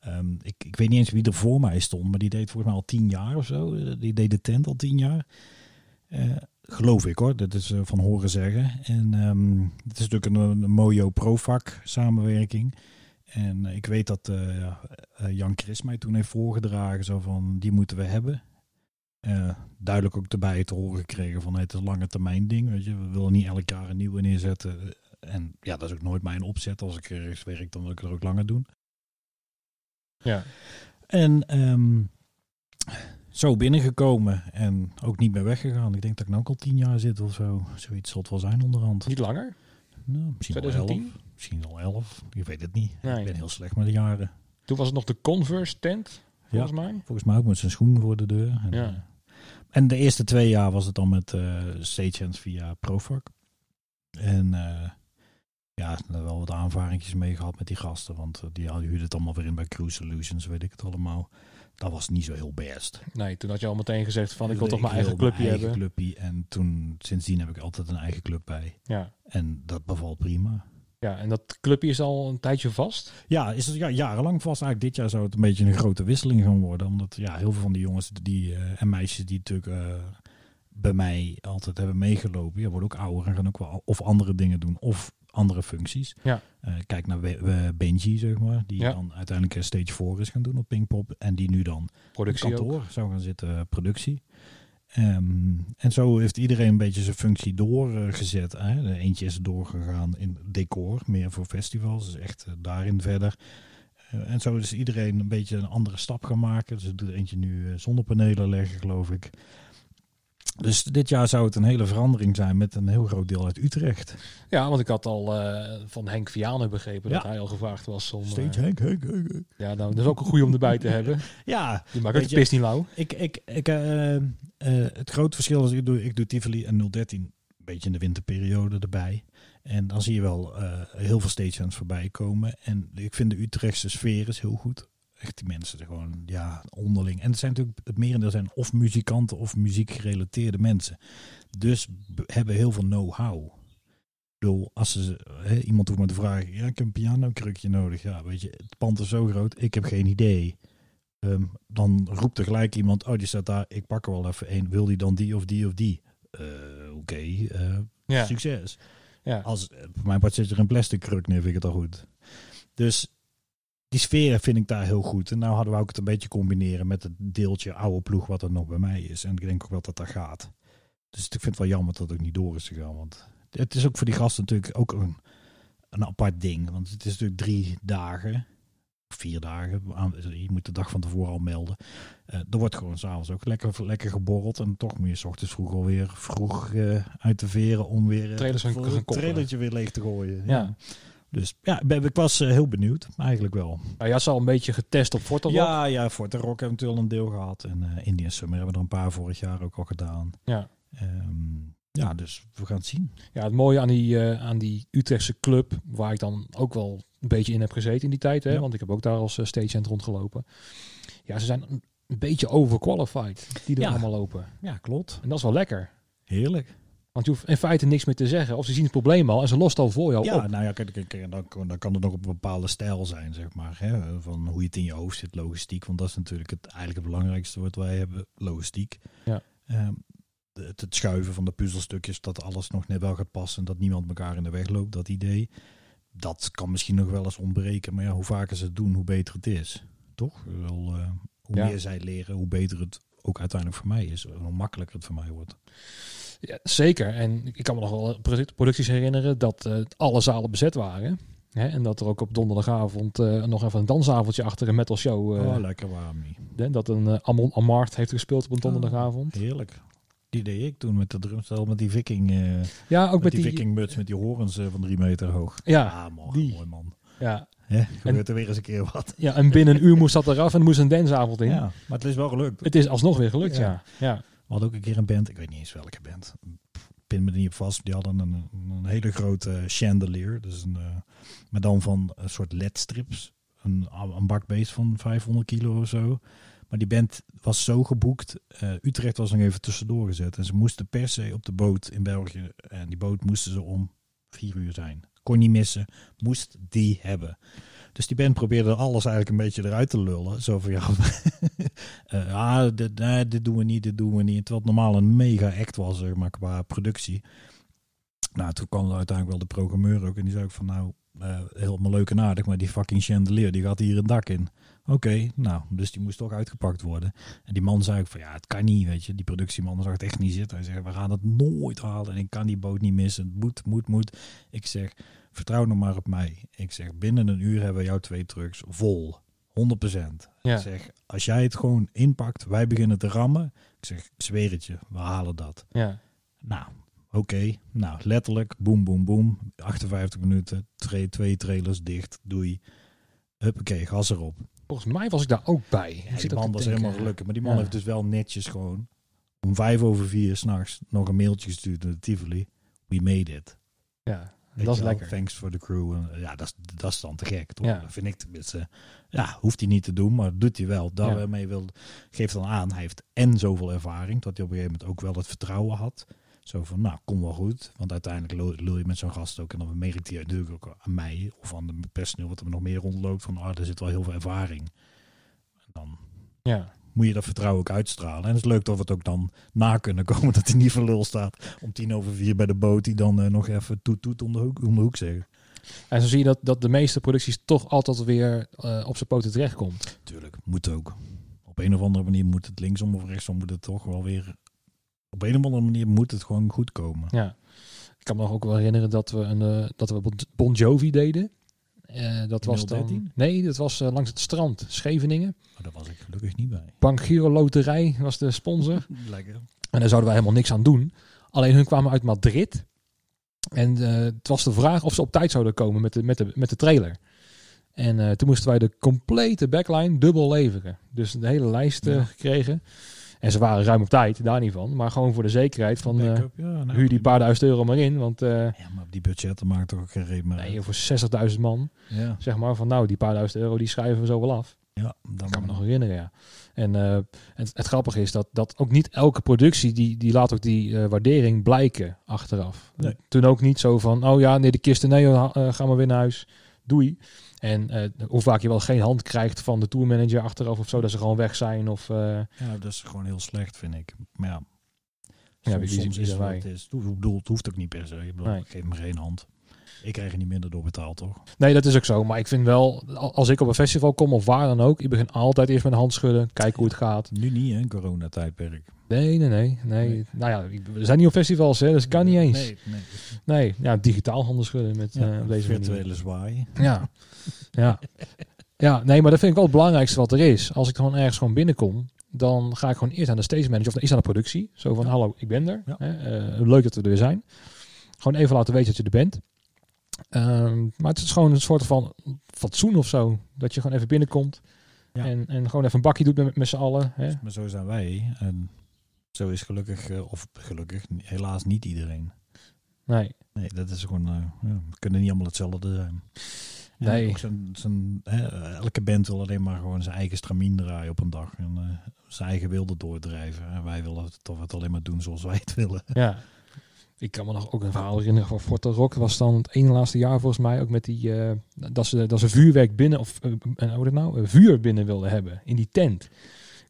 Ehm, ik, ik weet niet eens wie er voor mij stond, maar die deed volgens mij al tien jaar of zo. Die deed de tent al tien jaar. Geloof ik hoor, dat is van horen zeggen. En ehm, het is natuurlijk een, een Mojo Provac samenwerking. En eh, ik weet dat eh, eh, Jan Chris mij toen heeft voorgedragen, zo van die moeten we hebben. Duidelijk ook erbij te horen gekregen van het is een lange termijn ding. Weet je. We willen niet elk jaar een nieuwe neerzetten. En ja, dat is ook nooit mijn opzet. Als ik ergens werk, dan wil ik het ook langer doen. Ja. En ehm, zo binnengekomen en ook niet meer weggegaan. Ik denk dat ik nu ook al tien jaar zit of zo. Zoiets zal het wel zijn onderhand. Niet langer? Nou, misschien al 2010? elf. Misschien al. Ik weet het niet. Nee. Ik ben heel slecht met de jaren. Toen was het nog de Converse tent, volgens mij. Volgens mij ook met zijn schoen voor de deur. En, Ja. eh, en de eerste twee jaar was het dan met eh stagehands via Profac. En eh, ja, wel wat aanvaringjes mee gehad met die gasten. Want die hadden huurden het allemaal weer in bij Cruise Solutions, weet ik het allemaal. Dat was niet zo heel best. Nee, toen had je al meteen gezegd van ik wil toch mijn eigen clubje eigen hebben. clubje. En toen, sindsdien heb ik altijd een eigen club bij. Ja. En dat bevalt prima. ja, en dat clubje is al een tijdje vast. Ja, is het ja, jarenlang vast. Eigenlijk dit jaar zou het een beetje een grote wisseling gaan worden. Omdat ja, heel veel van die jongens die, eh, en meisjes die natuurlijk eh, bij mij altijd hebben meegelopen. Ja, worden ook ouder en gaan ook wel of andere dingen doen. Of andere functies. Ja. Eh, kijk naar Benji, zeg maar. Die Ja. dan uiteindelijk een stage 4 is gaan doen op Pinkpop. En die nu dan Productie ook. kantoor zou gaan zitten, eh, productie. Ehm, en zo heeft iedereen een beetje zijn functie doorgezet. hè. De Eentje is doorgegaan in decor, meer voor festivals. Dus echt eh, daarin verder. Eh, en zo is iedereen een beetje een andere stap gaan maken. Dus er doet eentje nu eh, zonnepanelen leggen, geloof ik. Dus dit jaar zou het een hele verandering zijn met een heel groot deel uit Utrecht. Ja, want ik had al eh, van Henk Vianen begrepen dat hij al gevraagd was om... Steeds eh, Henk, Henk, Henk, Henk. ja, nou, dat is ook een goede om erbij te hebben. Ja, Die maakt de je- pis niet lauw. Ik, ik, ik, eh, het grote verschil is, ik doe, ik doe Tivoli en 013 een beetje in de winterperiode erbij. En dan zie je wel heel veel stagehands voorbij komen. En ik vind de Utrechtse sfeer is heel goed. Echt die mensen er gewoon, ja, onderling. En het zijn natuurlijk, het merendeel zijn of muzikanten of muziekgerelateerde mensen. Dus hebben heel veel know-how. Bedoel, als ze, hè, iemand hoeft maar te vragen, ja, ik heb een pianokrukje nodig. Ja, weet je, het pand is zo groot, ik heb geen idee. Ehm, dan roept er gelijk iemand, oh die staat daar, ik pak er wel even één. Wil die dan die of die of die? Eh, Oké, eh, Ja. succes. Ja. Als, eh, voor mijn part zit er een plastic kruk neer, vind ik het al goed. Dus die sfeer vind ik daar heel goed. En nou hadden we ook het een beetje combineren met het deeltje oude ploeg wat er nog bij mij is. En ik denk ook wel dat dat gaat. Dus ik vind het wel jammer dat het ook niet door is gegaan. Want het is ook voor die gasten natuurlijk ook een, een apart ding. Want het is natuurlijk drie dagen, vier dagen. aan- Je moet de dag van tevoren al melden. Eh, er wordt gewoon s'avonds ook lekker, lekker geborreld. En toch moet je s ochtends vroeg alweer vroeg eh, uit de veren om weer eh, gaan het koppelen. trailertje weer leeg te gooien. Ja. Dus ja, ik was eh, heel benieuwd. Eigenlijk wel. Je had ze al een beetje getest op Fortalok. Ja, ja, Forte Rock hebben we natuurlijk al een deel gehad. En eh Indian Summer hebben we er een paar vorig jaar ook al gedaan. Ja. Ehm, ja, dus we gaan het zien. Ja, het mooie aan die, eh, aan die Utrechtse club, waar ik dan ook wel een beetje in heb gezeten in die tijd, hè, Ja. want ik heb ook daar als uh, stagehand rondgelopen. Ja, ze zijn een, een beetje overqualified, die er Ja. allemaal lopen. Ja, klopt. En dat is wel lekker. Heerlijk. Want je hoeft in feite niks meer te zeggen. Of ze zien het probleem al en ze lost al voor jou Ja, op. nou ja, kijk, kijk, dan, dan kan het nog op een bepaalde stijl zijn, zeg maar. Hè? Van hoe je het in je hoofd zit, logistiek. Want dat is natuurlijk het, eigenlijk het belangrijkste wat wij hebben, logistiek. Ja. Ehm, het, het schuiven van de puzzelstukjes, dat alles nog net wel gaat passen. Dat niemand elkaar in de weg loopt, dat idee. dat kan misschien nog wel eens ontbreken. Maar ja, hoe vaker ze het doen, hoe beter het is. Toch? Wel, uh, hoe Ja. meer zij leren, hoe beter het ook uiteindelijk voor mij is. Hoe makkelijker het voor mij wordt. Ja, zeker. En ik kan me nog wel product- producties herinneren dat eh, alle zalen bezet waren. Hè, en dat er ook op donderdagavond eh, nog even een dansavondje achter een metal show. eh, oh, lekker warm niet. dat een Amon Amart heeft gespeeld op een donderdagavond. Heerlijk. Die deed ik toen met de drumstel, met die viking, Ja, ook met, die, die. viking muts, met die horens van drie meter hoog. Ja, ah, mooi, die. mooi man. ja, gebeurt er weer eens een keer wat. ja, en binnen een uur moest dat eraf en moest een dansavond in. Ja, maar het is wel gelukt. Het is alsnog weer gelukt, ja. Ja. ja. Hadden ook een keer een band, ik weet niet eens welke band. Pin me er niet op vast. Die hadden een, een hele grote chandelier. Dus een, eh, maar dan van een soort ledstrips. Een, een bakbeest van 500 kilo of zo. Maar die band was zo geboekt. eh, Utrecht was nog even tussendoor gezet. En ze moesten per se op de boot in België. En die boot moesten ze om vier uur zijn. Kon niet missen. Moest die hebben. Dus die band probeerde alles eigenlijk een beetje eruit te lullen. Zo van ja, eh, ah, dit, nee, dit doen we niet, dit doen we niet. Terwijl het normaal een mega act was, zeg maar, qua productie. Nou, toen kwam er uiteindelijk wel de programmeur ook. En die zei ook van nou, eh, helemaal leuk en aardig. Maar die fucking chandelier, die gaat hier een dak in. Oké, nou, dus die moest toch uitgepakt worden. En die man zei ook van ja, het kan niet, weet je. Die productieman zag het echt niet zitten. Hij zei, we gaan het nooit halen. En ik kan die boot niet missen. Het moet, moet, moet. Ik zeg, vertrouw nog maar op mij. Ik zeg, binnen een uur hebben we jouw twee trucks vol. 100%. Ja. Ik zeg, als jij het gewoon inpakt, wij beginnen te rammen. Ik zeg, ik zweer het je, we halen dat. ja. Nou, oké. Nou, letterlijk, boem, boem, boem. 58 minuten, twee, twee trailers dicht, doei. Huppakee, gas erop. Volgens mij was ik daar ook bij. Ik Ja, die man was helemaal gelukkig. Maar die man Ja. heeft dus wel netjes gewoon om vijf over vier s'nachts nog een mailtje gestuurd naar de Tivoli. We made it. Ja, dat is lekker. Thanks for the crew. En, ja, dat is, dat is dan te gek, toch? Ja. Dat vind ik tenminste. Ja, hoeft hij niet te doen, maar doet hij wel. Ja. Daarmee wil, geeft dan aan, hij heeft en zoveel ervaring, dat hij op een gegeven moment ook wel het vertrouwen had. Zo van, nou, kom wel goed. Want uiteindelijk lul je met zo'n gast ook. En dan merkt hij natuurlijk ook aan mij of aan de personeel wat er nog meer rondloopt. Van, ah, er zit wel heel veel ervaring. En dan Ja. Moet je dat vertrouwen ook uitstralen. En het is leuk dat we het ook dan na kunnen komen dat hij niet voor lul staat. Om tien over vier bij de boot die dan eh, nog even toet toet om de hoek, om de hoek zeggen. En zo zie je dat, dat de meeste producties toch altijd weer eh, op zijn poten terechtkomt. Tuurlijk, moet ook. Op een of andere manier moet het linksom of rechtsom moet het toch wel weer... Op een of andere manier moet het gewoon goed komen. Ja. Ik kan me nog ook wel herinneren dat we, een, eh, dat we Bon Jovi deden. Eh, dat was dan... 013? Nee, dat was eh, langs het strand, Scheveningen. Maar daar was ik gelukkig niet bij. Bank Giro Loterij was de sponsor. Lekker. En daar zouden wij helemaal niks aan doen. Alleen hun kwamen uit Madrid. En eh, het was de vraag of ze op tijd zouden komen met de, met de, met de trailer. En toen moesten wij de complete backline dubbel leveren. Dus de hele lijst Ja. gekregen. En ze waren ruim op tijd, daar niet van. Maar gewoon voor de zekerheid van... ja, nou, huur die paar duizend euro maar in. Want eh, Ja, maar op die budgetten maakt toch ook geen reden meer nee, voor 60.000 man, Ja, zeg maar, van nou, die paar duizend euro, die schrijven we zo wel af. ja Dat dan kan me nog herinneren, ja. En eh, het, het grappige is dat, dat ook niet elke productie, die, die laat ook die waardering blijken achteraf. Nee. Toen ook niet zo van, oh ja, nee, de kisten, nee, eh, ga maar weer naar huis. Doei. En eh, hoe vaak je wel geen hand krijgt van de tourmanager achteraf of zo, dat ze gewoon weg zijn. Of, eh, Ja, dat is gewoon heel slecht, vind ik. Maar ja, Ja, soms, wie- soms is het wat het is. Ik bedoel, het hoeft ook niet per se. Bedoel, Nee. geef me geen hand. Ik krijg er niet minder door betaald, toch? Nee, dat is ook zo. Maar ik vind wel, al- als ik op een festival kom of waar dan ook, ik begin altijd eerst met een hand schudden, kijken hoe het gaat. Nu niet, hè, coronatijdperk. Nee, nee, nee, nee. Nee. Nou ja, we zijn niet op festivals, hè, dus kan niet eens. Nee, nee. Nee, ja, digitaal handen schudden met Ja, eh, deze manier. virtuele zwaai. Ja. ja. Ja, nee, maar dat vind ik wel het belangrijkste wat er is. Als ik gewoon ergens gewoon binnenkom, dan ga ik gewoon eerst aan de stage manager of eerst aan de productie. Zo van, Ja. hallo, ik ben er. Ja. Hè, eh, leuk dat we er weer zijn. Gewoon even laten weten dat je er bent. Ehm, maar het is gewoon een soort van fatsoen of zo. Dat je gewoon even binnenkomt. Ja. En, en gewoon even een bakje doet met, met z'n allen. Hè? Maar zo zijn wij. En zo is gelukkig, eh, of gelukkig, helaas niet iedereen. Nee. Nee, dat is gewoon, eh, ja, we kunnen niet allemaal hetzelfde zijn. Nee. hè, elke band wil alleen maar gewoon zijn eigen stramien draaien op een dag. En eh, zijn eigen wilde doordrijven. En wij willen het toch het alleen maar doen zoals wij het willen. Ja. Ik kan me nog ook een verhaal herinneren van Forte Rock. Was dan het ene laatste jaar volgens mij ook met die... eh, dat, ze, dat ze vuurwerk binnen... Of uh, hoe dat nou? vuur binnen wilden hebben in die tent.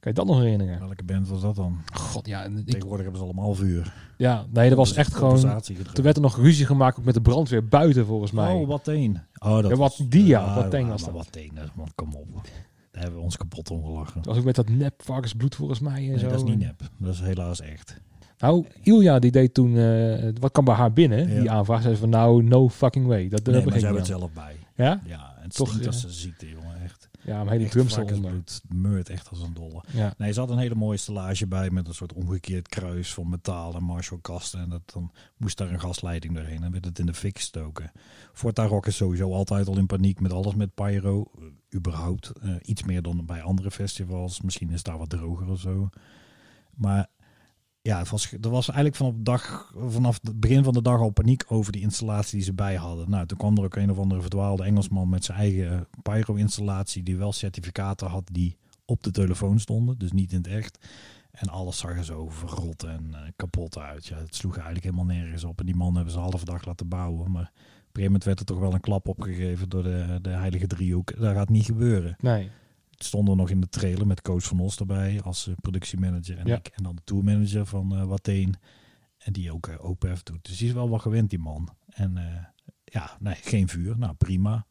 Kan je dat nog herinneren? Welke band was dat dan? God, ja. Ik, Tegenwoordig hebben ze allemaal vuur. ja, nee, dat was Dus echt gewoon... Toen werd er nog ruzie gemaakt ook met de brandweer buiten, volgens mij. Oh, wat een. Oh, dat Ja, wat die, ja, wat een was dat. Wat een, man, kom op. Daar hebben we ons kapot om gelachen. Dat was ook met dat nep varkensbloed, volgens mij. En Nee, zo. dat is niet nep. Dat is helaas echt. Nou, Ilja die deed toen... eh, wat kwam bij haar binnen, Ja. die aanvraag. Zei ze van, nou, no fucking way. Dat, Nee, maar ze hebben het zelf bij. Ja? Ja, en het Toch, stinkt ja. als een ziekte, jongen. Echt. Ja, maar hele Echt drums eronder. varkensbloed. Meurt echt als een dolle. Ja. Nee, ze had een hele mooie stellage bij met een soort omgekeerd kruis van metaal en Marshall-kasten. En dat, dan moest daar een gasleiding doorheen en werd het in de fik gestoken. Forta Rock is sowieso altijd al in paniek met alles met pyro. eh, überhaupt. Eh, iets meer dan bij andere festivals. Misschien is het daar wat droger of zo. Maar ja, er was eigenlijk vanaf, dag, vanaf het begin van de dag al paniek over die installatie die ze bij hadden. Nou, toen kwam er ook een of andere verdwaalde Engelsman met zijn eigen pyro-installatie die wel certificaten had die op de telefoon stonden, dus niet in het echt. En alles zag er zo verrot en eh, kapot uit. Ja, het sloeg eigenlijk helemaal nergens op. En die man hebben ze een halve dag laten bouwen. Maar op een moment werd er toch wel een klap opgegeven door de, de heilige driehoek. Dat gaat niet gebeuren. Nee. Het stond er nog in de trailer met Koos van Os erbij als eh, productiemanager. En Ja. ik. En dan de tourmanager van eh Wateen. En die ook uh, OPF doet. Dus die is wel wat gewend, die man. En eh, ja, nee, geen vuur. Nou, prima.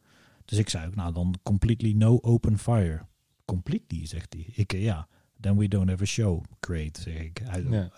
Dus ik zei ook, nou dan completely no open fire. Completely, zegt hij. Ik, eh, ja, then we don't have a show. Great, zeg ik. Ja.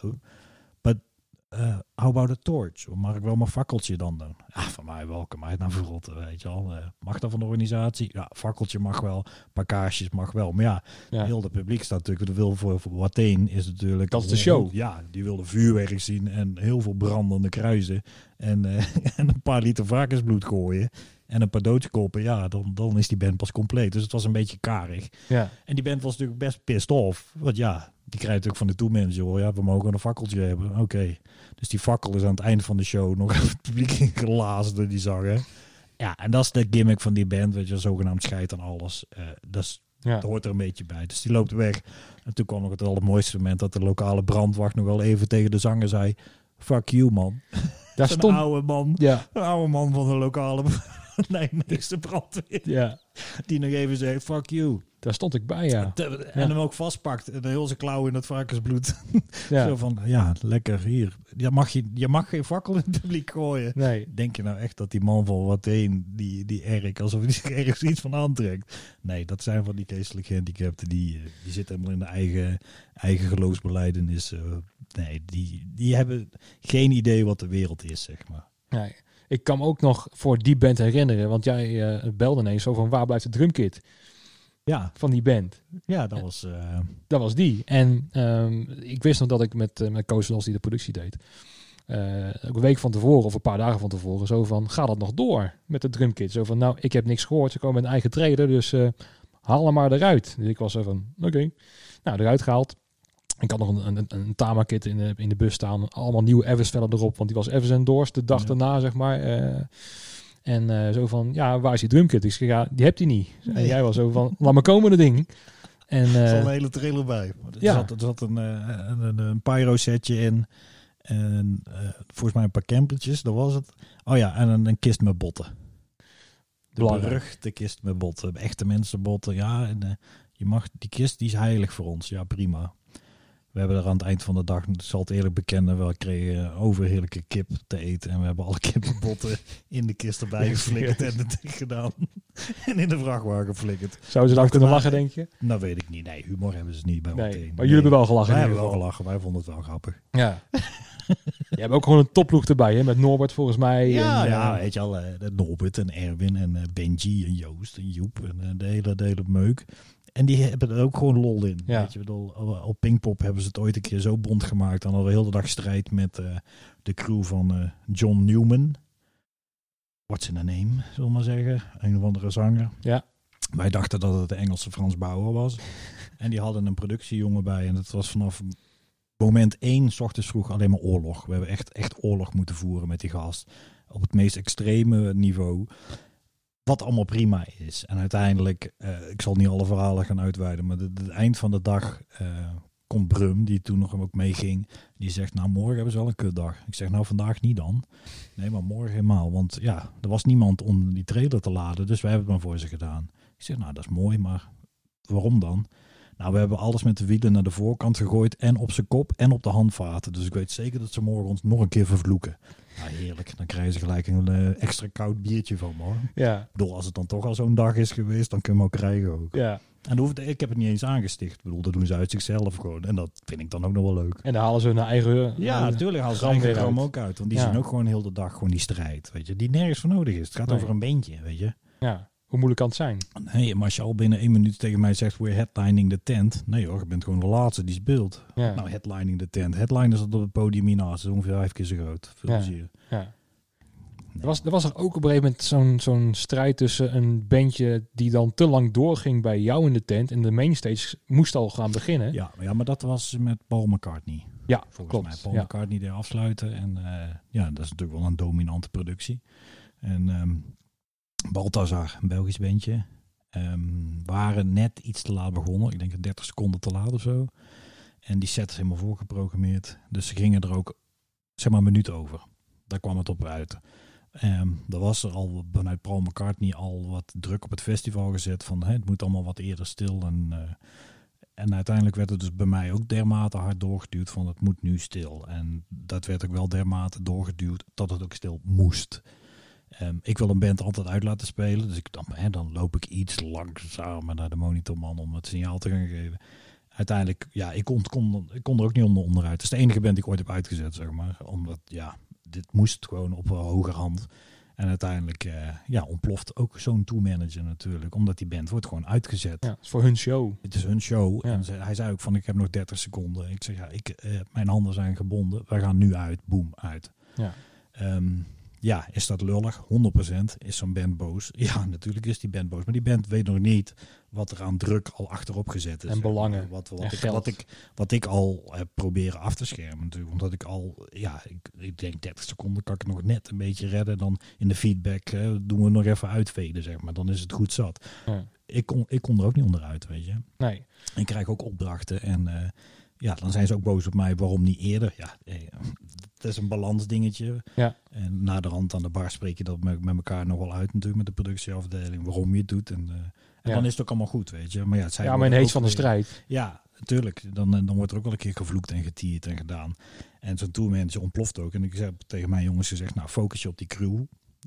Eh, how about a torch? Mag ik wel mijn fakkeltje dan doen? Ja, van mij wel. Kan mij het nou verrotten, weet je al. Eh, mag dat van de organisatie? Ja, fakkeltje mag wel. Paar kaarsjes mag wel. Maar ja, Ja. heel het publiek staat natuurlijk. De wil voor, voor Wateen is natuurlijk... Dat is de show. Ja, die wilde vuurwerk zien en heel veel brandende kruisen. En, eh, en een paar liter varkensbloed gooien. En een paar doodskoppen. Ja, dan, dan is die band pas compleet. Dus het was een beetje karig. Ja. En die band was natuurlijk best pissed off. Want ja, die krijgt natuurlijk van de tourmanager hoor. Ja, we mogen een fakkeltje hebben. Oké. Dus die fakkel is aan het einde van de show nog aan het publiek ingelazen door die zanger. Ja, en dat is de gimmick van die band. Weet je, zogenaamd scheid aan alles. Eh, dat, is, Ja. dat hoort er een beetje bij. Dus die loopt weg. En toen kwam nog het allermooiste moment dat de lokale brandwacht nog wel even tegen de zanger zei... Fuck you, man. Daar Zo'n stond... oude man. Ja. Een oude man van de lokale Nijmeegse brandweer. Ja. Die nog even zegt, fuck you. Daar stond ik bij, ja. En hem ook vastpakt. En heel zijn klauw in het varkensbloed. Ja. Zo van, ja, lekker hier. Je mag, je, je mag geen fakkel in het publiek gooien. Nee. Denk je nou echt dat die man van wat heen, die, die Erik, alsof hij zich ergens iets van aantrekt? Nee, dat zijn van die geestelijk gehandicapten. Die, eh, die zitten helemaal in de eigen, eigen geloofsbeleidenis. eh. nee, die, die hebben geen idee wat de wereld is, zeg maar. nee. Ik kan me ook nog voor die band herinneren. Want jij eh, belde ineens zo van waar blijft de drumkit Ja, van die band. ja dat was... eh, Dat was die. En ehm, ik wist nog dat ik met, eh, met Koos van Os die de productie deed. ook een week van tevoren of een paar dagen van tevoren. Zo van, ga dat nog door met de drumkit? Zo van, nou, ik heb niks gehoord. Ze komen met een eigen trailer, dus haal hem maar eruit. Dus ik was zo van, oké. Nou, eruit gehaald. Ik had nog een, een, een Tama-kit in de, in de bus staan. Allemaal nieuwe Evers-vellen erop. Want die was Evers endorsed de dag Ja. daarna, zeg maar. Eh, en eh, zo van, ja, waar is die drumkit? Ik zeg, ja, die hebt hij niet. En jij was zo van, laat me komen, dat ding. En, Er eh, zat een hele trailer bij. Er ja. zat, er zat een, eh, een, een, een pyro setje in. En eh, volgens mij een paar campertjes, dat was het. Oh ja, en een, een kist met botten. De beruchte kist met botten. Echte mensenbotten. Ja, en eh, je mag, die kist die is heilig voor ons. Ja, prima. We hebben er aan het eind van de dag, ik zal het eerlijk bekennen, we kregen overheerlijke kip te eten. En we hebben alle kippenbotten in de kist erbij Ja, geflikkerd en het gedaan. en in de vrachtwagen geflikkerd. Zouden ze dan kunnen lachen, denk je? Nou weet ik niet. Nee, humor hebben ze niet bij Nee, meteen. maar jullie hebben wel gelachen. Wij hebben wel gelachen. Wij vonden het wel grappig. Ja. Je hebt ook gewoon een topploeg erbij, hè? Met Norbert volgens mij. Ja, en, ja, eh, weet je al. eh, Norbert en Erwin en eh, Benji en Joost en Joep en de, hele, de hele meuk. En die hebben er ook gewoon lol in. Ja. Weet je, bedoel, op- op Pinkpop hebben ze het ooit een keer zo bond gemaakt. Dan hadden we heel de dag strijd met eh, de crew van eh, John Newman. What's in a name, zullen we maar zeggen. Een of andere zanger. Ja. Wij dachten dat het de Engelse Frans Bauer was. en die hadden een productiejongen bij. En het was vanaf moment één, s ochtends vroeg, alleen maar oorlog. We hebben echt, echt oorlog moeten voeren met die gast. Op het meest extreme niveau. Wat allemaal prima is. En uiteindelijk, eh, ik zal niet alle verhalen gaan uitweiden, maar het eind van de dag eh, komt Brum, die toen nog ook meeging. Die zegt, nou morgen hebben ze wel een kutdag. Ik zeg, nou vandaag niet dan. Nee, maar morgen helemaal. Want ja, er was niemand om die trailer te laden, dus wij hebben het maar voor ze gedaan. Ik zeg, nou dat is mooi, maar waarom dan? Nou, we hebben alles met de wielen naar de voorkant gegooid en op zijn kop en op de handvaten. Dus ik weet zeker dat ze morgen ons nog een keer vervloeken. Nou, heerlijk. Dan krijgen ze gelijk een eh, extra koud biertje van me. hoor. Ja, Ik bedoel, als het dan toch al zo'n dag is geweest, dan kunnen we hem ook krijgen ook. ja. En hoeft, ik heb het niet eens aangesticht. Ik bedoel, dat doen ze uit zichzelf gewoon. En dat vind ik dan ook nog wel leuk. En dan halen ze hun eigen... Ja, natuurlijk halen ze eigen gram uit. ook uit. Want die Ja. zien ook gewoon heel de dag gewoon die strijd, weet je. Die nergens voor nodig is. Het gaat Nee. over een beentje, weet je. Ja, hoe moeilijk kan het zijn? Nee, maar als je al binnen één minuut tegen mij zegt, we're headlining the tent. Nee hoor, je bent gewoon de laatste die speelt. Ja, Nou, headlining the tent. Headliners dat op het podium hiernaast. Dat is ongeveer vijf keer zo groot. Veel Ja. plezier. ja. Er was, er was er ook op een gegeven moment zo'n zo'n strijd tussen een bandje die dan te lang doorging bij jou in de tent. En de mainstage moest al gaan beginnen. Ja, maar ja, maar dat was met Paul McCartney. Ja, Volgens klopt. mij Paul Ja. McCartney deed afsluiten. En eh, ja, dat is natuurlijk wel een dominante productie. En ehm Balthazar, een Belgisch bandje, ehm, waren net iets te laat begonnen. Ik denk 30 seconden te laat of zo. En die set is helemaal voorgeprogrammeerd. Dus ze gingen er ook zeg maar een minuut over. Daar kwam het op uit. Ehm er was er al vanuit Paul McCartney al wat druk op het festival gezet van het moet allemaal wat eerder stil. En, eh, en uiteindelijk werd het dus bij mij ook dermate hard doorgeduwd van het moet nu stil. En dat werd ook wel dermate doorgeduwd dat het ook stil moest. Ehm, ik wil een band altijd uit laten spelen. Dus ik, dan, hè, dan loop ik iets langzamer naar de monitorman om het signaal te gaan geven. Uiteindelijk, ja, ik kon, kon, ik kon er ook niet onder, onderuit. Het is de enige band die ik ooit heb uitgezet, zeg maar. Omdat, ja, dit moest gewoon op een hoger hand. En uiteindelijk, eh, ja, ontploft ook zo'n tourmanager natuurlijk. Omdat die band wordt gewoon uitgezet. Ja, dat is voor hun show. Het is hun show. Ja. En ze- hij zei ook van, ik heb nog 30 seconden. Ik zeg, ja, ik, eh, mijn handen zijn gebonden. Wij gaan nu uit. Boom, uit. Ja. Ehm, ja, is dat lullig? 100% is zo'n band boos. Ja, natuurlijk is die band boos. Maar die band weet nog niet wat er aan druk al achterop gezet is. En belangen. Wat, wat, En ik, wat, ik, wat ik al heb proberen af te schermen natuurlijk. Omdat ik al, ja, ik, ik denk 30 seconden kan ik nog net een beetje redden. Dan in de feedback eh, doen we nog even uitveden, zeg maar. Dan is het goed zat. Ja. Ik kon, ik kon er ook niet onderuit, weet je. Nee. Ik krijg ook opdrachten en eh, ja, dan zijn ze ook boos op mij. Waarom niet eerder? Ja, het is een balansdingetje. Ja. En na de rand aan de bar spreek je dat met, met elkaar nog wel uit natuurlijk met de productieafdeling. Waarom je het doet. En, eh, en Ja. dan is het ook allemaal goed, weet je. Maar ja, het zijn Ja, maar de heet van de strijd. Ja, natuurlijk. Dan, eh, dan wordt er ook wel een keer gevloekt en getierd en gedaan. En zo'n tourmanager ontploft ook. En ik heb tegen mijn jongens gezegd, nou focus je op die crew.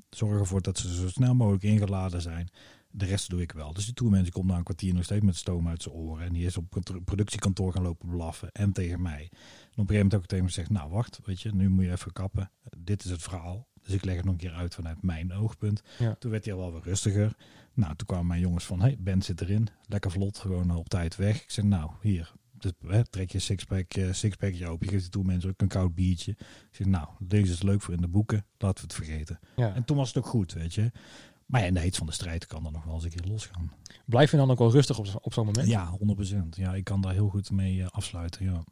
Zorg ervoor dat ze zo snel mogelijk ingeladen zijn. De rest doe ik wel. Dus die tourmanager komt na een kwartier nog steeds met stoom uit zijn oren. En die is op het productiekantoor gaan lopen blaffen. En tegen mij. En op een gegeven moment ook tegen me gezegd, nou wacht, weet je, nu moet je even kappen. Dit is het verhaal. Dus ik leg het nog een keer uit vanuit mijn oogpunt. Ja. Toen werd hij al wel weer rustiger. Nou, toen kwamen mijn jongens van, hey, Ben zit erin. Lekker vlot, gewoon op tijd weg. Ik zeg, nou, hier, dus, hè, trek je sixpack, eh, sixpackje open. Je geeft die toe mensen ook een koud biertje. Ik zeg, nou, deze is leuk voor in de boeken. Laten we het vergeten. Ja. En toen was het ook goed, weet je. Maar ja, in de heet van de strijd kan er nog wel eens een keer losgaan. Blijf je dan ook wel rustig op, op zo'n moment? Ja, 100%. Ja, ik kan daar heel goed mee eh, afsluiten. Ja.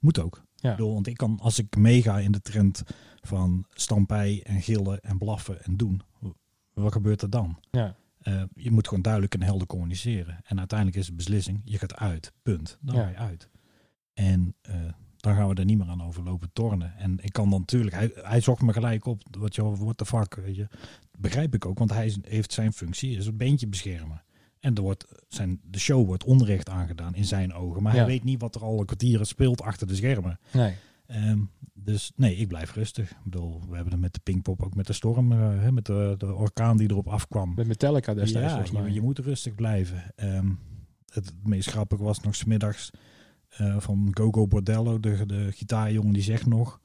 Moet ook. Ja. Ik bedoel, want ik kan, als ik meega in de trend van stampij en gillen en blaffen en doen, wat gebeurt er dan? Ja. Eh, je moet gewoon duidelijk en helder communiceren. En uiteindelijk is de beslissing, je gaat uit. Punt. Dan Ja. ga je uit. En eh, dan gaan we er niet meer aan overlopen tornen. En ik kan dan natuurlijk, hij, hij zocht me gelijk op, wat je what the fuck, weet je. Begrijp ik ook, want hij heeft zijn functie, is het beentje beschermen. En er wordt zijn, de show wordt onrecht aangedaan in zijn ogen. Maar Ja. hij weet niet wat er al een kwartier speelt achter de schermen. Nee. Ehm, dus nee, ik blijf rustig. Ik bedoel, we hebben het met de Pinkpop ook met de storm, eh, hè, met de, de orkaan die erop afkwam. Met Metallica destijds Ja, volgens je, mij. je moet rustig blijven. Ehm, het meest grappige was nog smiddags eh van Gogo Bordello, de, de gitaarjongen, die zegt nog...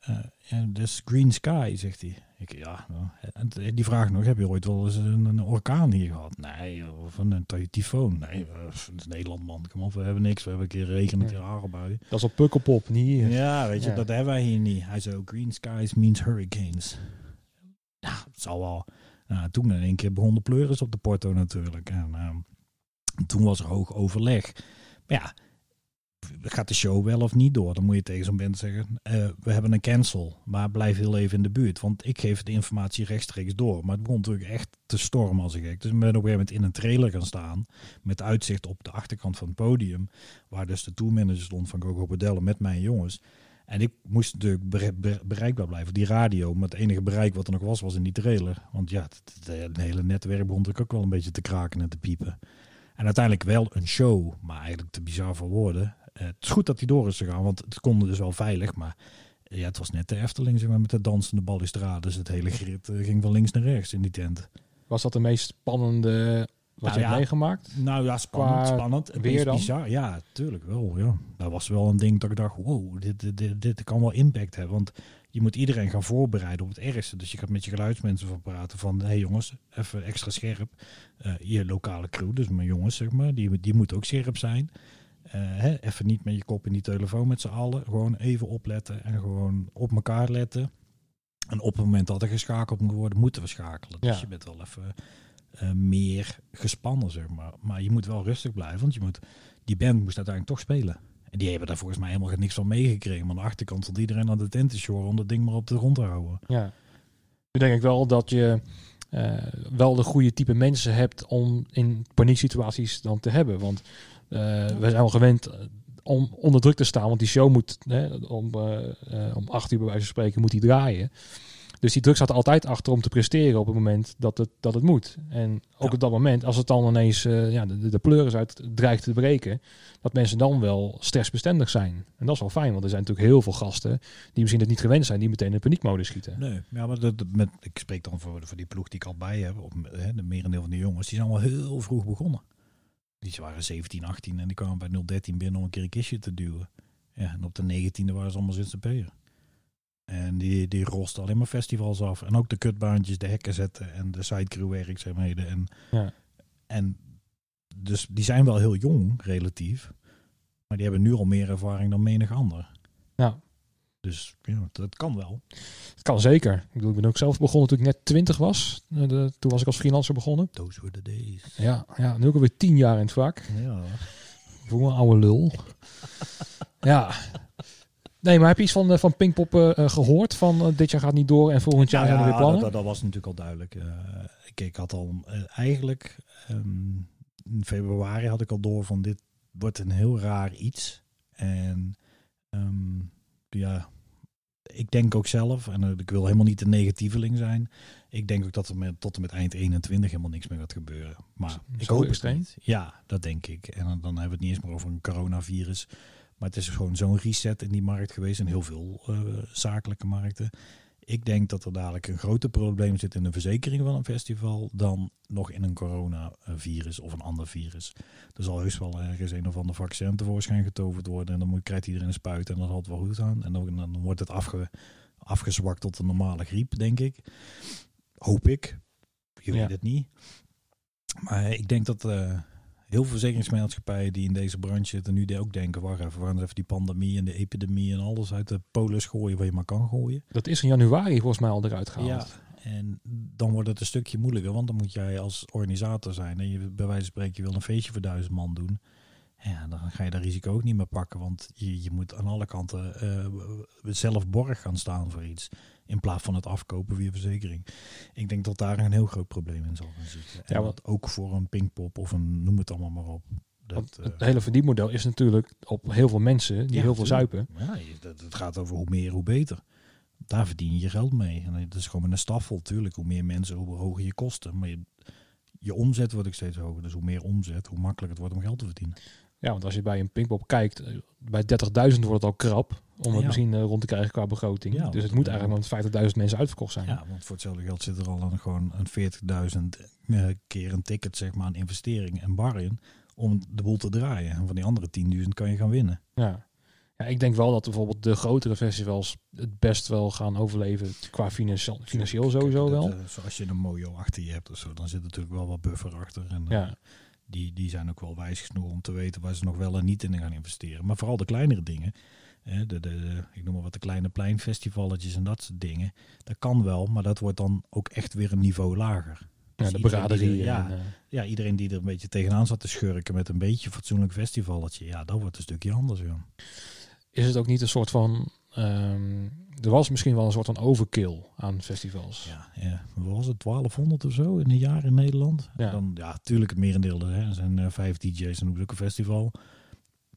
eh ja, dus Green Sky, zegt hij. Ik, ja, nou, en die vraagt nog, heb je ooit wel eens een, een orkaan hier gehad? Nee, of een, een tyfoon? Nee, eh, het is Nederland, man. Kom op, we hebben niks. We hebben een keer regen, een keer. Dat is op Pukkelpop, niet hier. Ja, weet je, Ja. dat hebben wij hier niet. Hij zei, green skies means hurricanes. Ja, het zal wel. Nou, toen in één keer begon de pleuris op de porto natuurlijk. En ehm, toen was er hoog overleg. Maar ja, gaat de show wel of niet door? Dan moet je tegen zo'n band zeggen, eh, we hebben een cancel, maar blijf heel even in de buurt. Want ik geef de informatie rechtstreeks door. Maar het begon natuurlijk echt te stormen als ik gek. Dus ik ben op een gegeven moment in een trailer gaan staan, met uitzicht op de achterkant van het podium, waar dus de tourmanager stond van Gogo Bordello met mijn jongens. En ik moest natuurlijk bere- bere- bereikbaar blijven, die radio. Maar het enige bereik wat er nog was, was in die trailer. Want ja, het- het hele netwerk begon natuurlijk ook wel een beetje te kraken en te piepen. En uiteindelijk wel een show, maar eigenlijk te bizar voor woorden. Eh, het is goed dat hij door is gegaan, want het kon dus wel veilig. Maar ja, het was net de Efteling zeg maar, met de dansende balustrades. Het hele grid eh, ging van links naar rechts in die tent. Was dat de meest spannende wat Nou je ja, meegemaakt? Nou ja, spannend, Qua spannend. Weer dan? bizar. Ja, tuurlijk wel. Ja. Dat was wel een ding dat ik dacht, wow, dit, dit, dit, dit kan wel impact hebben. Want je moet iedereen gaan voorbereiden op het ergste. Dus je gaat met je geluidsmensen van praten van, hé hey jongens, even extra scherp. Eh, je lokale crew, dus mijn jongens zeg maar, die, die moeten ook scherp zijn. Eh, hè, even niet met je kop in die telefoon met z'n allen. Gewoon even opletten en gewoon op elkaar letten. En op het moment dat er geschakeld moet worden, moeten we schakelen. Dus Ja. je bent wel even eh, meer gespannen, zeg maar. Maar je moet wel rustig blijven, want je moet, die band moest uiteindelijk toch spelen. En die hebben daar volgens mij helemaal niks van meegekregen. Maar aan de achterkant stond iedereen aan de tent te shoren om dat ding maar op de grond te houden. Ja. Nu denk ik wel dat je eh, wel de goede type mensen hebt om in panieksituaties dan te hebben. Want we zijn al gewend eh, om onder druk te staan, want die show moet hè, om, eh, eh, om acht uur bij wijze van spreken moet die draaien. Dus die druk staat altijd achter om te presteren op het moment dat het, dat het moet. En ook Ja. op dat moment, als het dan ineens eh, ja, de, de pleuris uit dreigt te breken, dat mensen dan wel stressbestendig zijn. En dat is wel fijn, want er zijn natuurlijk heel veel gasten die misschien het niet gewend zijn, die meteen in paniekmodus schieten. Nee, ja, maar dat, met, ik spreek dan voor, voor die ploeg die ik al bij heb. Op, hè, de merendeel van die jongens, die zijn al heel vroeg begonnen. Die waren 17, 18 en die kwamen bij 013 binnen om een keer een kistje te duwen. Ja, en op de 19e waren ze allemaal ZZP'er. En die, die rosten alleen maar festivals af. En ook de kutbaantjes, de hekken zetten en de sidecrew werkzaamheden. En, Ja. en dus die zijn wel heel jong, relatief. Maar die hebben nu al meer ervaring dan menig ander. Ja. Dus ja, dat kan wel. Het kan zeker. Ik, bedoel, ik ben ook zelf begonnen toen ik net 20 was. Eh, de- toen was ik als freelancer begonnen. Those were the days. Ja, ja, nu ook alweer 10 jaar in het vak. Ja. Voor een oude lul. ja. Nee, maar heb je iets van, eh, van Pinkpop eh, eh, gehoord? Van dit jaar gaat niet door en volgend jaar Ja, zijn er weer plannen? Dat, dat, dat was natuurlijk al duidelijk. Ik, ik had al eigenlijk ehm, in februari had ik al door van dit wordt een heel raar iets. En ehm, ja, ik denk ook zelf, en eh, ik wil helemaal niet de negatieveling zijn. Ik denk ook dat er met, tot en met eind 21 helemaal niks meer gaat gebeuren. Maar ik hoop het niet. Ja, dat denk ik. En dan, dan hebben we het niet eens meer over een coronavirus. Maar het is gewoon zo'n reset in die markt geweest. En heel veel eh, zakelijke markten. Ik denk dat er dadelijk een groter probleem zit in de verzekering van een festival. dan nog in een coronavirus of een ander virus. Er zal heus wel ergens een of ander vaccin tevoorschijn getoverd worden. En dan moet, krijgt iedereen een spuit en dat had wel goed aan. En dan, dan wordt het afge, afgezwakt tot een normale griep, denk ik. Hoop ik. Je Ja. weet het niet. Maar ik denk dat eh, heel veel verzekeringsmaatschappijen die in deze branche zitten nu ook denken, wacht even, we gaan even die pandemie en de epidemie en alles uit de polis gooien wat je maar kan gooien. Dat is in januari volgens mij al eruit gehaald. Ja, en dan wordt het een stukje moeilijker, want dan moet jij als organisator zijn en je bij wijze van spreken je wil een feestje voor duizend man doen. Ja, dan ga je dat risico ook niet meer pakken, want je, je moet aan alle kanten eh, zelf borg gaan staan voor iets. In plaats van het afkopen via verzekering. Ik denk dat daar een heel groot probleem in zal gaan zitten. En Ja, want- dat ook voor een Pinkpop of een noem het allemaal maar op. Dat, eh, het hele verdienmodel is natuurlijk op heel veel mensen die ja, heel veel zuipen. Ja, dat- het gaat over hoe meer, hoe beter. Daar verdien je geld mee. En het is gewoon een staffel, tuurlijk. Hoe meer mensen, hoe hoger je kosten. Maar je, je omzet wordt ook steeds hoger. Dus hoe meer omzet, hoe makkelijker het wordt om geld te verdienen. Ja, want als je bij een Pinkpop kijkt, eh, bij 30.000 wordt het al krap om het Ja. misschien eh, rond te krijgen qua begroting. Ja, dus het moet eigenlijk met 50.000 mensen uitverkocht zijn. Ja, want voor hetzelfde geld zit er al een, gewoon een 40.000 eh, keer een ticket, zeg maar, een investering en bar in. Om de boel te draaien. En van die andere 10.000 kan je gaan winnen. Ja. ja, ik denk wel dat bijvoorbeeld de grotere festivals het best wel gaan overleven qua financieel, financieel sowieso wel. eh, zoals je een Mojo achter je hebt of zo, dan zit er natuurlijk wel wat buffer achter. En, eh, Ja. Die, die zijn ook wel wijs genoeg om te weten waar ze nog wel en niet in gaan investeren. Maar vooral de kleinere dingen. Hè, de, de, de- ik noem maar wat de kleine pleinfestivalletjes en dat soort dingen. Dat kan wel, maar dat wordt dan ook echt weer een niveau lager. Ja, Dus de iedereen die braderie. er- ja, en, eh, ja, iedereen die er een beetje tegenaan zat te schurken met een beetje fatsoenlijk festivalletje. Ja, dat wordt een stukje anders. Ja. is het ook niet een soort van... ehm, er was misschien wel een soort van overkill aan festivals. Ja, ja. Wat was het? 1200 of zo in een jaar in Nederland? Ja. Dan, ja, tuurlijk het merendeel. Hè. Er zijn eh, vijf DJ's en ook een festival.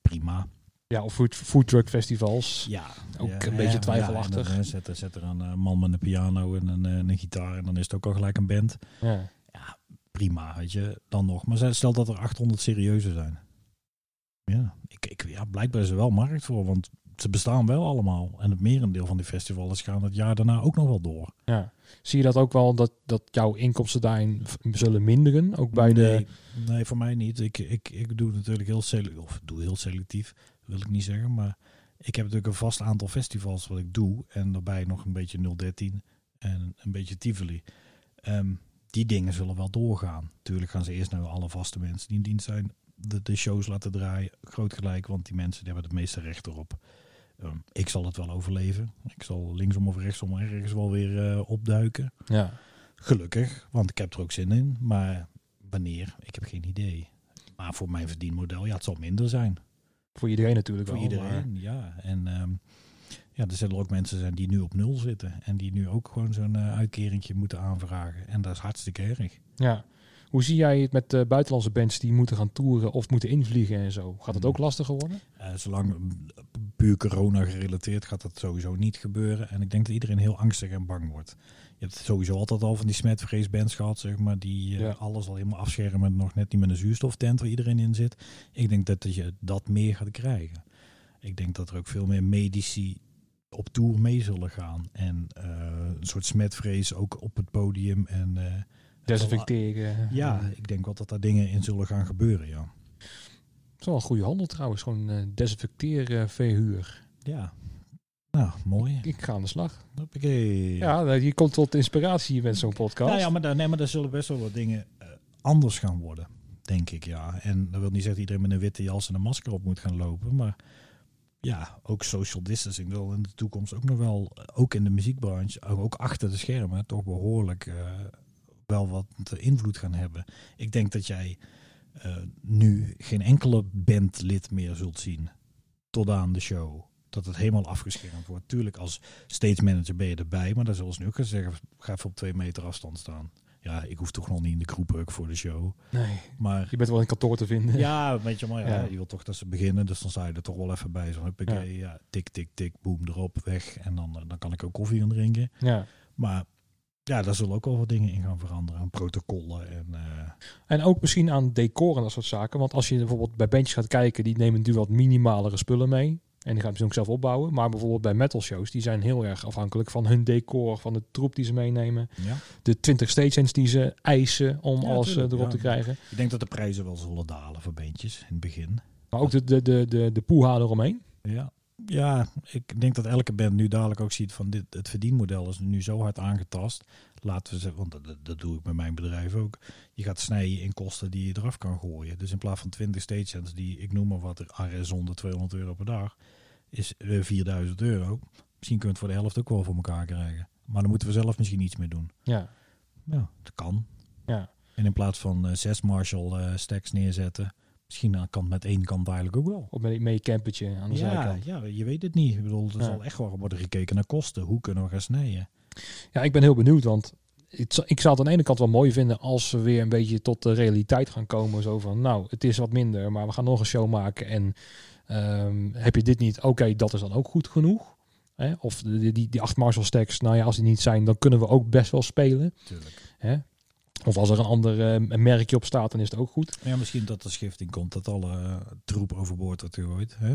Prima. Ja, of food, foodtruck festivals. Ja. Ook ja, een beetje ja, twijfelachtig. Ja, dan, zet, er- zet er een eh, man met een piano en een, eh, een gitaar en dan is het ook al gelijk een band. Ja. Prima. prima, weet je, dan nog. Maar stel dat er 800 serieuze zijn. Ja, ik, ik, ja, blijkbaar is er wel markt voor, want ze bestaan wel allemaal. En het merendeel van die festivals gaan het jaar daarna ook nog wel door. Ja. Zie je dat ook wel, dat, dat jouw inkomsten daarin zullen minderen? Ook bij de... Nee, voor mij niet. Ik, ik, ik doe natuurlijk heel selectief, of doe heel selectief, wil ik niet zeggen. Maar ik heb natuurlijk een vast aantal festivals wat ik doe. En daarbij nog een beetje 013 en een beetje Tivoli. Um, die dingen zullen wel doorgaan. Tuurlijk gaan ze eerst naar alle vaste mensen die in dienst zijn de, de shows laten draaien. Groot gelijk, want die mensen die hebben het meeste recht erop. Ehm, ik zal het wel overleven. Ik zal linksom of rechtsom ergens wel weer uh, opduiken. Ja. Gelukkig, want ik heb er ook zin in. Maar wanneer? Ik heb geen idee. Maar voor mijn verdienmodel, ja, het zal minder zijn. Voor iedereen natuurlijk Voor iedereen, ja. En um, ja, er zullen ook mensen zijn die nu op nul zitten. En die nu ook gewoon zo'n uh, uitkeringje moeten aanvragen. En dat is hartstikke erg. Ja. Hoe zie jij het met de buitenlandse bands die moeten gaan toeren of moeten invliegen en zo? Gaat het ook hmm. lastiger worden? Uh, zolang puur corona gerelateerd gaat dat sowieso niet gebeuren. En ik denk dat iedereen heel angstig en bang wordt. Je hebt sowieso altijd al van die smetvreesbands gehad, zeg maar, die uh, alles al helemaal afschermen, nog net niet met een zuurstoftent waar iedereen in zit. Ik denk dat je dat meer gaat krijgen. Ik denk dat er ook veel meer medici op tour mee zullen gaan. En een soort smetvrees ook op het podium. En Desinfecteren. Ja, ik denk wel dat daar dingen in zullen gaan gebeuren, ja. Het is wel een goede handel trouwens, gewoon uh, desinfecteren verhuur. Ja, nou, mooi. Ik, ga aan de slag. Hoppakee. Ja, nou, je komt tot inspiratie met zo'n podcast. Nou ja, maar daar, nee, maar daar zullen best wel wat dingen uh, anders gaan worden, denk ik, ja. En dat wil niet zeggen dat iedereen met een witte jas en een masker op moet gaan lopen, maar ja, ook social distancing wil in de toekomst ook nog wel, ook in de muziekbranche, ook achter de schermen, toch behoorlijk uh, wel wat invloed gaan hebben. Ik denk dat jij uh, nu geen enkele bandlid meer zult zien tot aan de show. Dat het helemaal afgeschermd wordt. Tuurlijk, als stage manager ben je erbij, maar dan zullen ze nu ook gaan zeggen: ga even op twee meter afstand staan. Ja, ik hoef toch nog niet in de groep voor de show. Nee, maar je bent wel in kantoor te vinden. Ja, weet je, maar ja, je wil toch dat ze beginnen. Dus dan sta je er toch wel even bij. Zo, ik ja. ja, tik, tik, tik, boem, erop, weg. En dan, dan kan ik ook koffie gaan drinken. Ja. Maar ja, daar zullen ook wel wat dingen in gaan veranderen. Aan protocollen en... Uh... En ook misschien aan decor en dat soort zaken. Want als je bijvoorbeeld bij bandjes gaat kijken, die nemen natuurlijk wat minimalere spullen mee. En die gaan ze ook zelf opbouwen. Maar bijvoorbeeld bij metal shows, die zijn heel erg afhankelijk van hun decor, van de troep die ze meenemen. Ja. De 20 stagehands die ze eisen om ja, alles tuurlijk, erop ja. te krijgen. Ik denk dat de prijzen wel zullen dalen voor bandjes in het begin. Maar ook de, de, de, de, de poeha eromheen. Ja, ja, ik denk dat elke band nu dadelijk ook ziet van dit, het verdienmodel is nu zo hard aangetast. Laten we zeggen, want dat, dat doe ik met mijn bedrijf ook. Je gaat snijden in kosten die je eraf kan gooien. Dus in plaats van 20 stagehands die, ik noem maar wat, RS onder 200 euro per dag, is 4000 euro. Misschien kun je het voor de helft ook wel voor elkaar krijgen. Maar dan moeten we zelf misschien iets mee doen. Ja. Ja, dat kan. Ja. En in plaats van uh, zes Marshall uh, stacks neerzetten, Misschien kan met één kant eigenlijk ook wel. Of met een campertje aan de ja, zijkant. Ja, je weet het niet. Ik bedoel, er zal echt wel worden gekeken naar kosten. Hoe kunnen we gaan snijden? Ja, ik ben heel benieuwd, want ik, zou het aan de ene kant wel mooi vinden als we weer een beetje tot de realiteit gaan komen. Zo van, nou, het is wat minder, maar we gaan nog een show maken. En um, heb je dit niet, oké, dat is dan ook goed genoeg. Hè? Of die, die, die acht Marshall stacks, nou ja, als die niet zijn, dan kunnen we ook best wel spelen. Tuurlijk. Hè? Of als er een ander uh, merkje op staat, dan is het ook goed. Ja, misschien dat de schifting komt, dat alle uh, troep overboord wordt gegooid. Hè?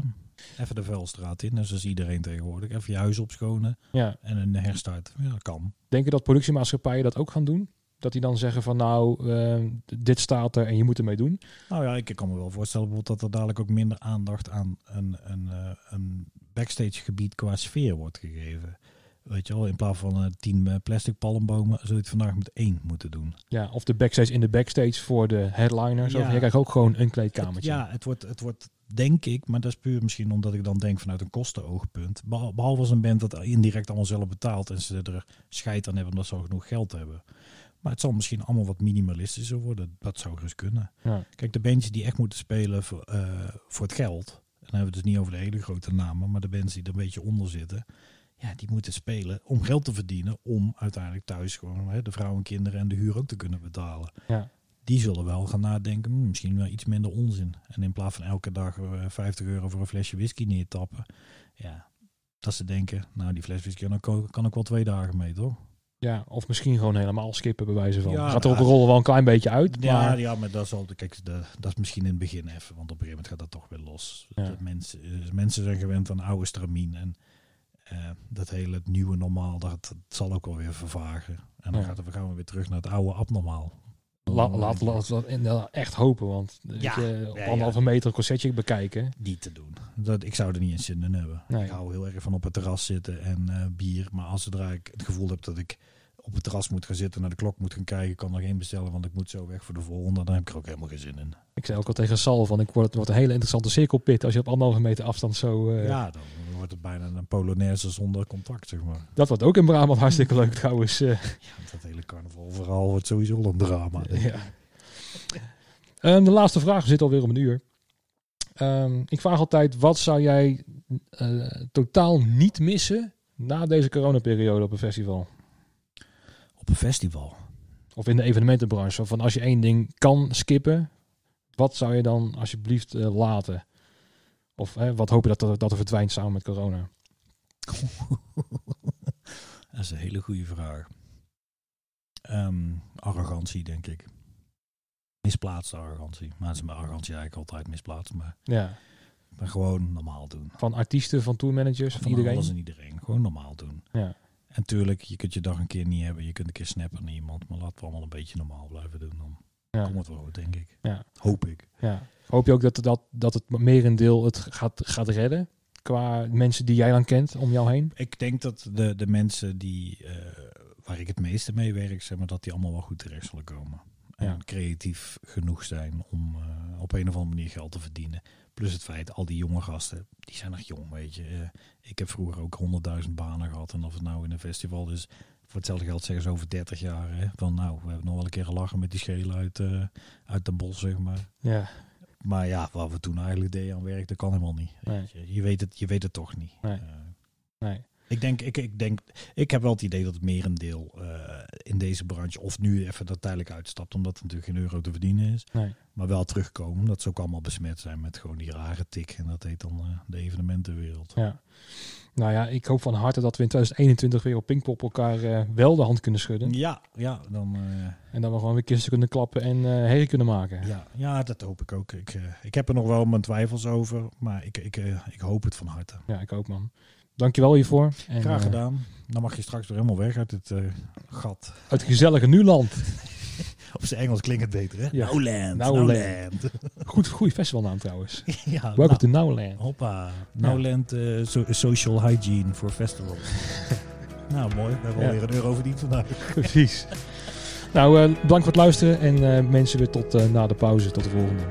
Even de vuilstraat in, dus is iedereen tegenwoordig. Even je huis opschonen ja. en een herstart. Ja, dat kan. Denk je dat productiemaatschappijen dat ook gaan doen? Dat die dan zeggen van nou, uh, dit staat er en je moet ermee doen? Nou ja, ik kan me wel voorstellen dat er dadelijk ook minder aandacht aan een, een, een backstage gebied qua sfeer wordt gegeven. Weet je wel, in plaats van uh, tien uh, plastic palmbomen, zou je het vandaag met één moeten doen. Ja, of de backstage in de backstage voor de headliners. Ja. Of je krijgt ook gewoon een kleedkamertje. Het, ja, het wordt, het wordt, denk ik, maar dat is puur misschien omdat ik dan denk vanuit een kostenoogpunt. Behalve als een band dat indirect allemaal zelf betaalt en ze er scheid aan hebben omdat ze al genoeg geld hebben. Maar het zal misschien allemaal wat minimalistischer worden. Dat zou gerust kunnen. Ja. Kijk, de bandjes die echt moeten spelen voor, uh, voor het geld. Dan hebben we het dus niet over de hele grote namen, maar de bands die er een beetje onder zitten ja, die moeten spelen om geld te verdienen. Om uiteindelijk thuis gewoon hè, de vrouwen, kinderen en de huur ook te kunnen betalen. Ja. Die zullen wel gaan nadenken, hmm, misschien wel iets minder onzin. En in plaats van elke dag uh, eh, 50 euro voor een flesje whisky neertappen. Ja, dat ze denken, nou die fles whisky kan, kan ook wel twee dagen mee, toch? Ja, of misschien gewoon helemaal skippen bij wijze van. Ja, gaat er ook rollen wel een klein beetje uit. Ja, maar ja, maar dat is, al, kijk, de, dat is misschien in het begin even. Want op een gegeven moment gaat dat toch weer los. Ja. De mensen, eh, mensen zijn gewend aan oude stramien. En eh, dat hele het nieuwe normaal, dat, dat zal ook wel weer vervagen. En dan Ja. gaat, het- gaan we weer terug naar het oude abnormaal. la, laat laat we echt hopen. Want weet Ja, je, op ja, anderhalve ja. meter een concertje bekijken. Niet te doen. Dat, ik zou er niet eens zin in hebben. Nee. Ik hou heel erg van op het terras zitten en eh, bier. Maar als zodra ik het gevoel heb dat ik op het terras moet gaan zitten, naar de klok moet gaan kijken, kan er geen bestellen, want ik moet zo weg voor de volgende. Dan heb ik er ook helemaal geen zin in. Ik zei ook al tegen Sal van ik word, het wordt een hele interessante cirkelpit als je op anderhalve meter afstand zo. eh, ja, dan wordt het bijna een Polonaise zonder contact, zeg maar. Dat wordt ook in Brabant hartstikke leuk trouwens. eh. Ja, dat hele carnaval vooral wordt sowieso een drama. ja. Ehm, de laatste vraag zitten alweer om een uur. Ehm, ik vraag altijd, wat zou jij eh, totaal niet missen na deze coronaperiode op een festival? Op een festival. Of in de evenementenbranche? Van als je één ding kan skippen, wat zou je dan alsjeblieft eh, laten? Of hè, wat hoop je dat dat er verdwijnt samen met corona? Dat is een hele goede vraag. Ehm, arrogantie, denk ik. Misplaatste arrogantie. Maar het is mijn arrogantie eigenlijk altijd misplaatst. Maar, Ja, maar gewoon normaal doen. van artiesten, van tourmanagers, van, Van iedereen. alles en iedereen. Gewoon normaal doen. Ja. En tuurlijk, je kunt je dag een keer niet hebben. Je kunt een keer snappen naar iemand. Maar laten we allemaal een beetje normaal blijven doen. Dan Ja. komt het wel goed, denk ik. Ja. Hoop ik. Ja. Hoop je ook dat, dat, dat het merendeel het gaat, gaat redden? Qua mensen die jij dan kent om jou heen? Ik denk dat de, de mensen die, eh, waar ik het meeste mee werk, zeg maar, dat die allemaal wel goed terecht zullen komen. En Ja. creatief genoeg zijn om eh, op een of andere manier geld te verdienen. Plus het feit, al die jonge gasten, die zijn nog jong, weet je. Eh, ik heb vroeger ook honderdduizend banen gehad. En of het nou in een festival is, voor hetzelfde geld zeggen ze over 30 jaar. Hè, van nou, we hebben nog wel een keer gelachen met die schelen uit, eh uit de bos, zeg maar. Ja. Maar ja, wat we toen eigenlijk deden aan werk, dat kan helemaal niet. Nee. Je. Je, weet het, je weet het toch niet. Nee. Eh, Nee. Ik denk, ik, ik denk, ik heb wel het idee dat het merendeel eh in deze branche, of nu even dat tijdelijk uitstapt, omdat er natuurlijk geen euro te verdienen is, Nee. maar wel terugkomen, dat ze ook allemaal besmet zijn met gewoon die rare tik. En dat heet dan eh, de evenementenwereld. Ja. Nou ja, ik hoop van harte dat we in 2021 weer op Pinkpop elkaar eh, wel de hand kunnen schudden. Ja, ja, dan, En dat we gewoon weer kisten kunnen klappen en herrie kunnen maken. ja, ja, dat hoop ik ook. Ik, ik heb er nog wel mijn twijfels over, maar ik, ik, ik hoop het van harte. Ja, ik ook man. Dankjewel hiervoor. En, Graag eh, gedaan. Dan mag je straks weer helemaal weg uit dit eh, gat. uit het gezellige Nuland. Op zijn Engels klinkt het beter, hè? Ja. Nowland. Nowland. Nowland. Goed, goede festivalnaam trouwens. ja, Welcome nou, to Nowland. Hoppa. Nowland eh, so- social hygiene voor festivals. nou, mooi. We hebben Ja. alweer een euro verdiend vandaag. Precies. Nou, bedankt voor het luisteren en mensen weer tot na de pauze. Tot de volgende.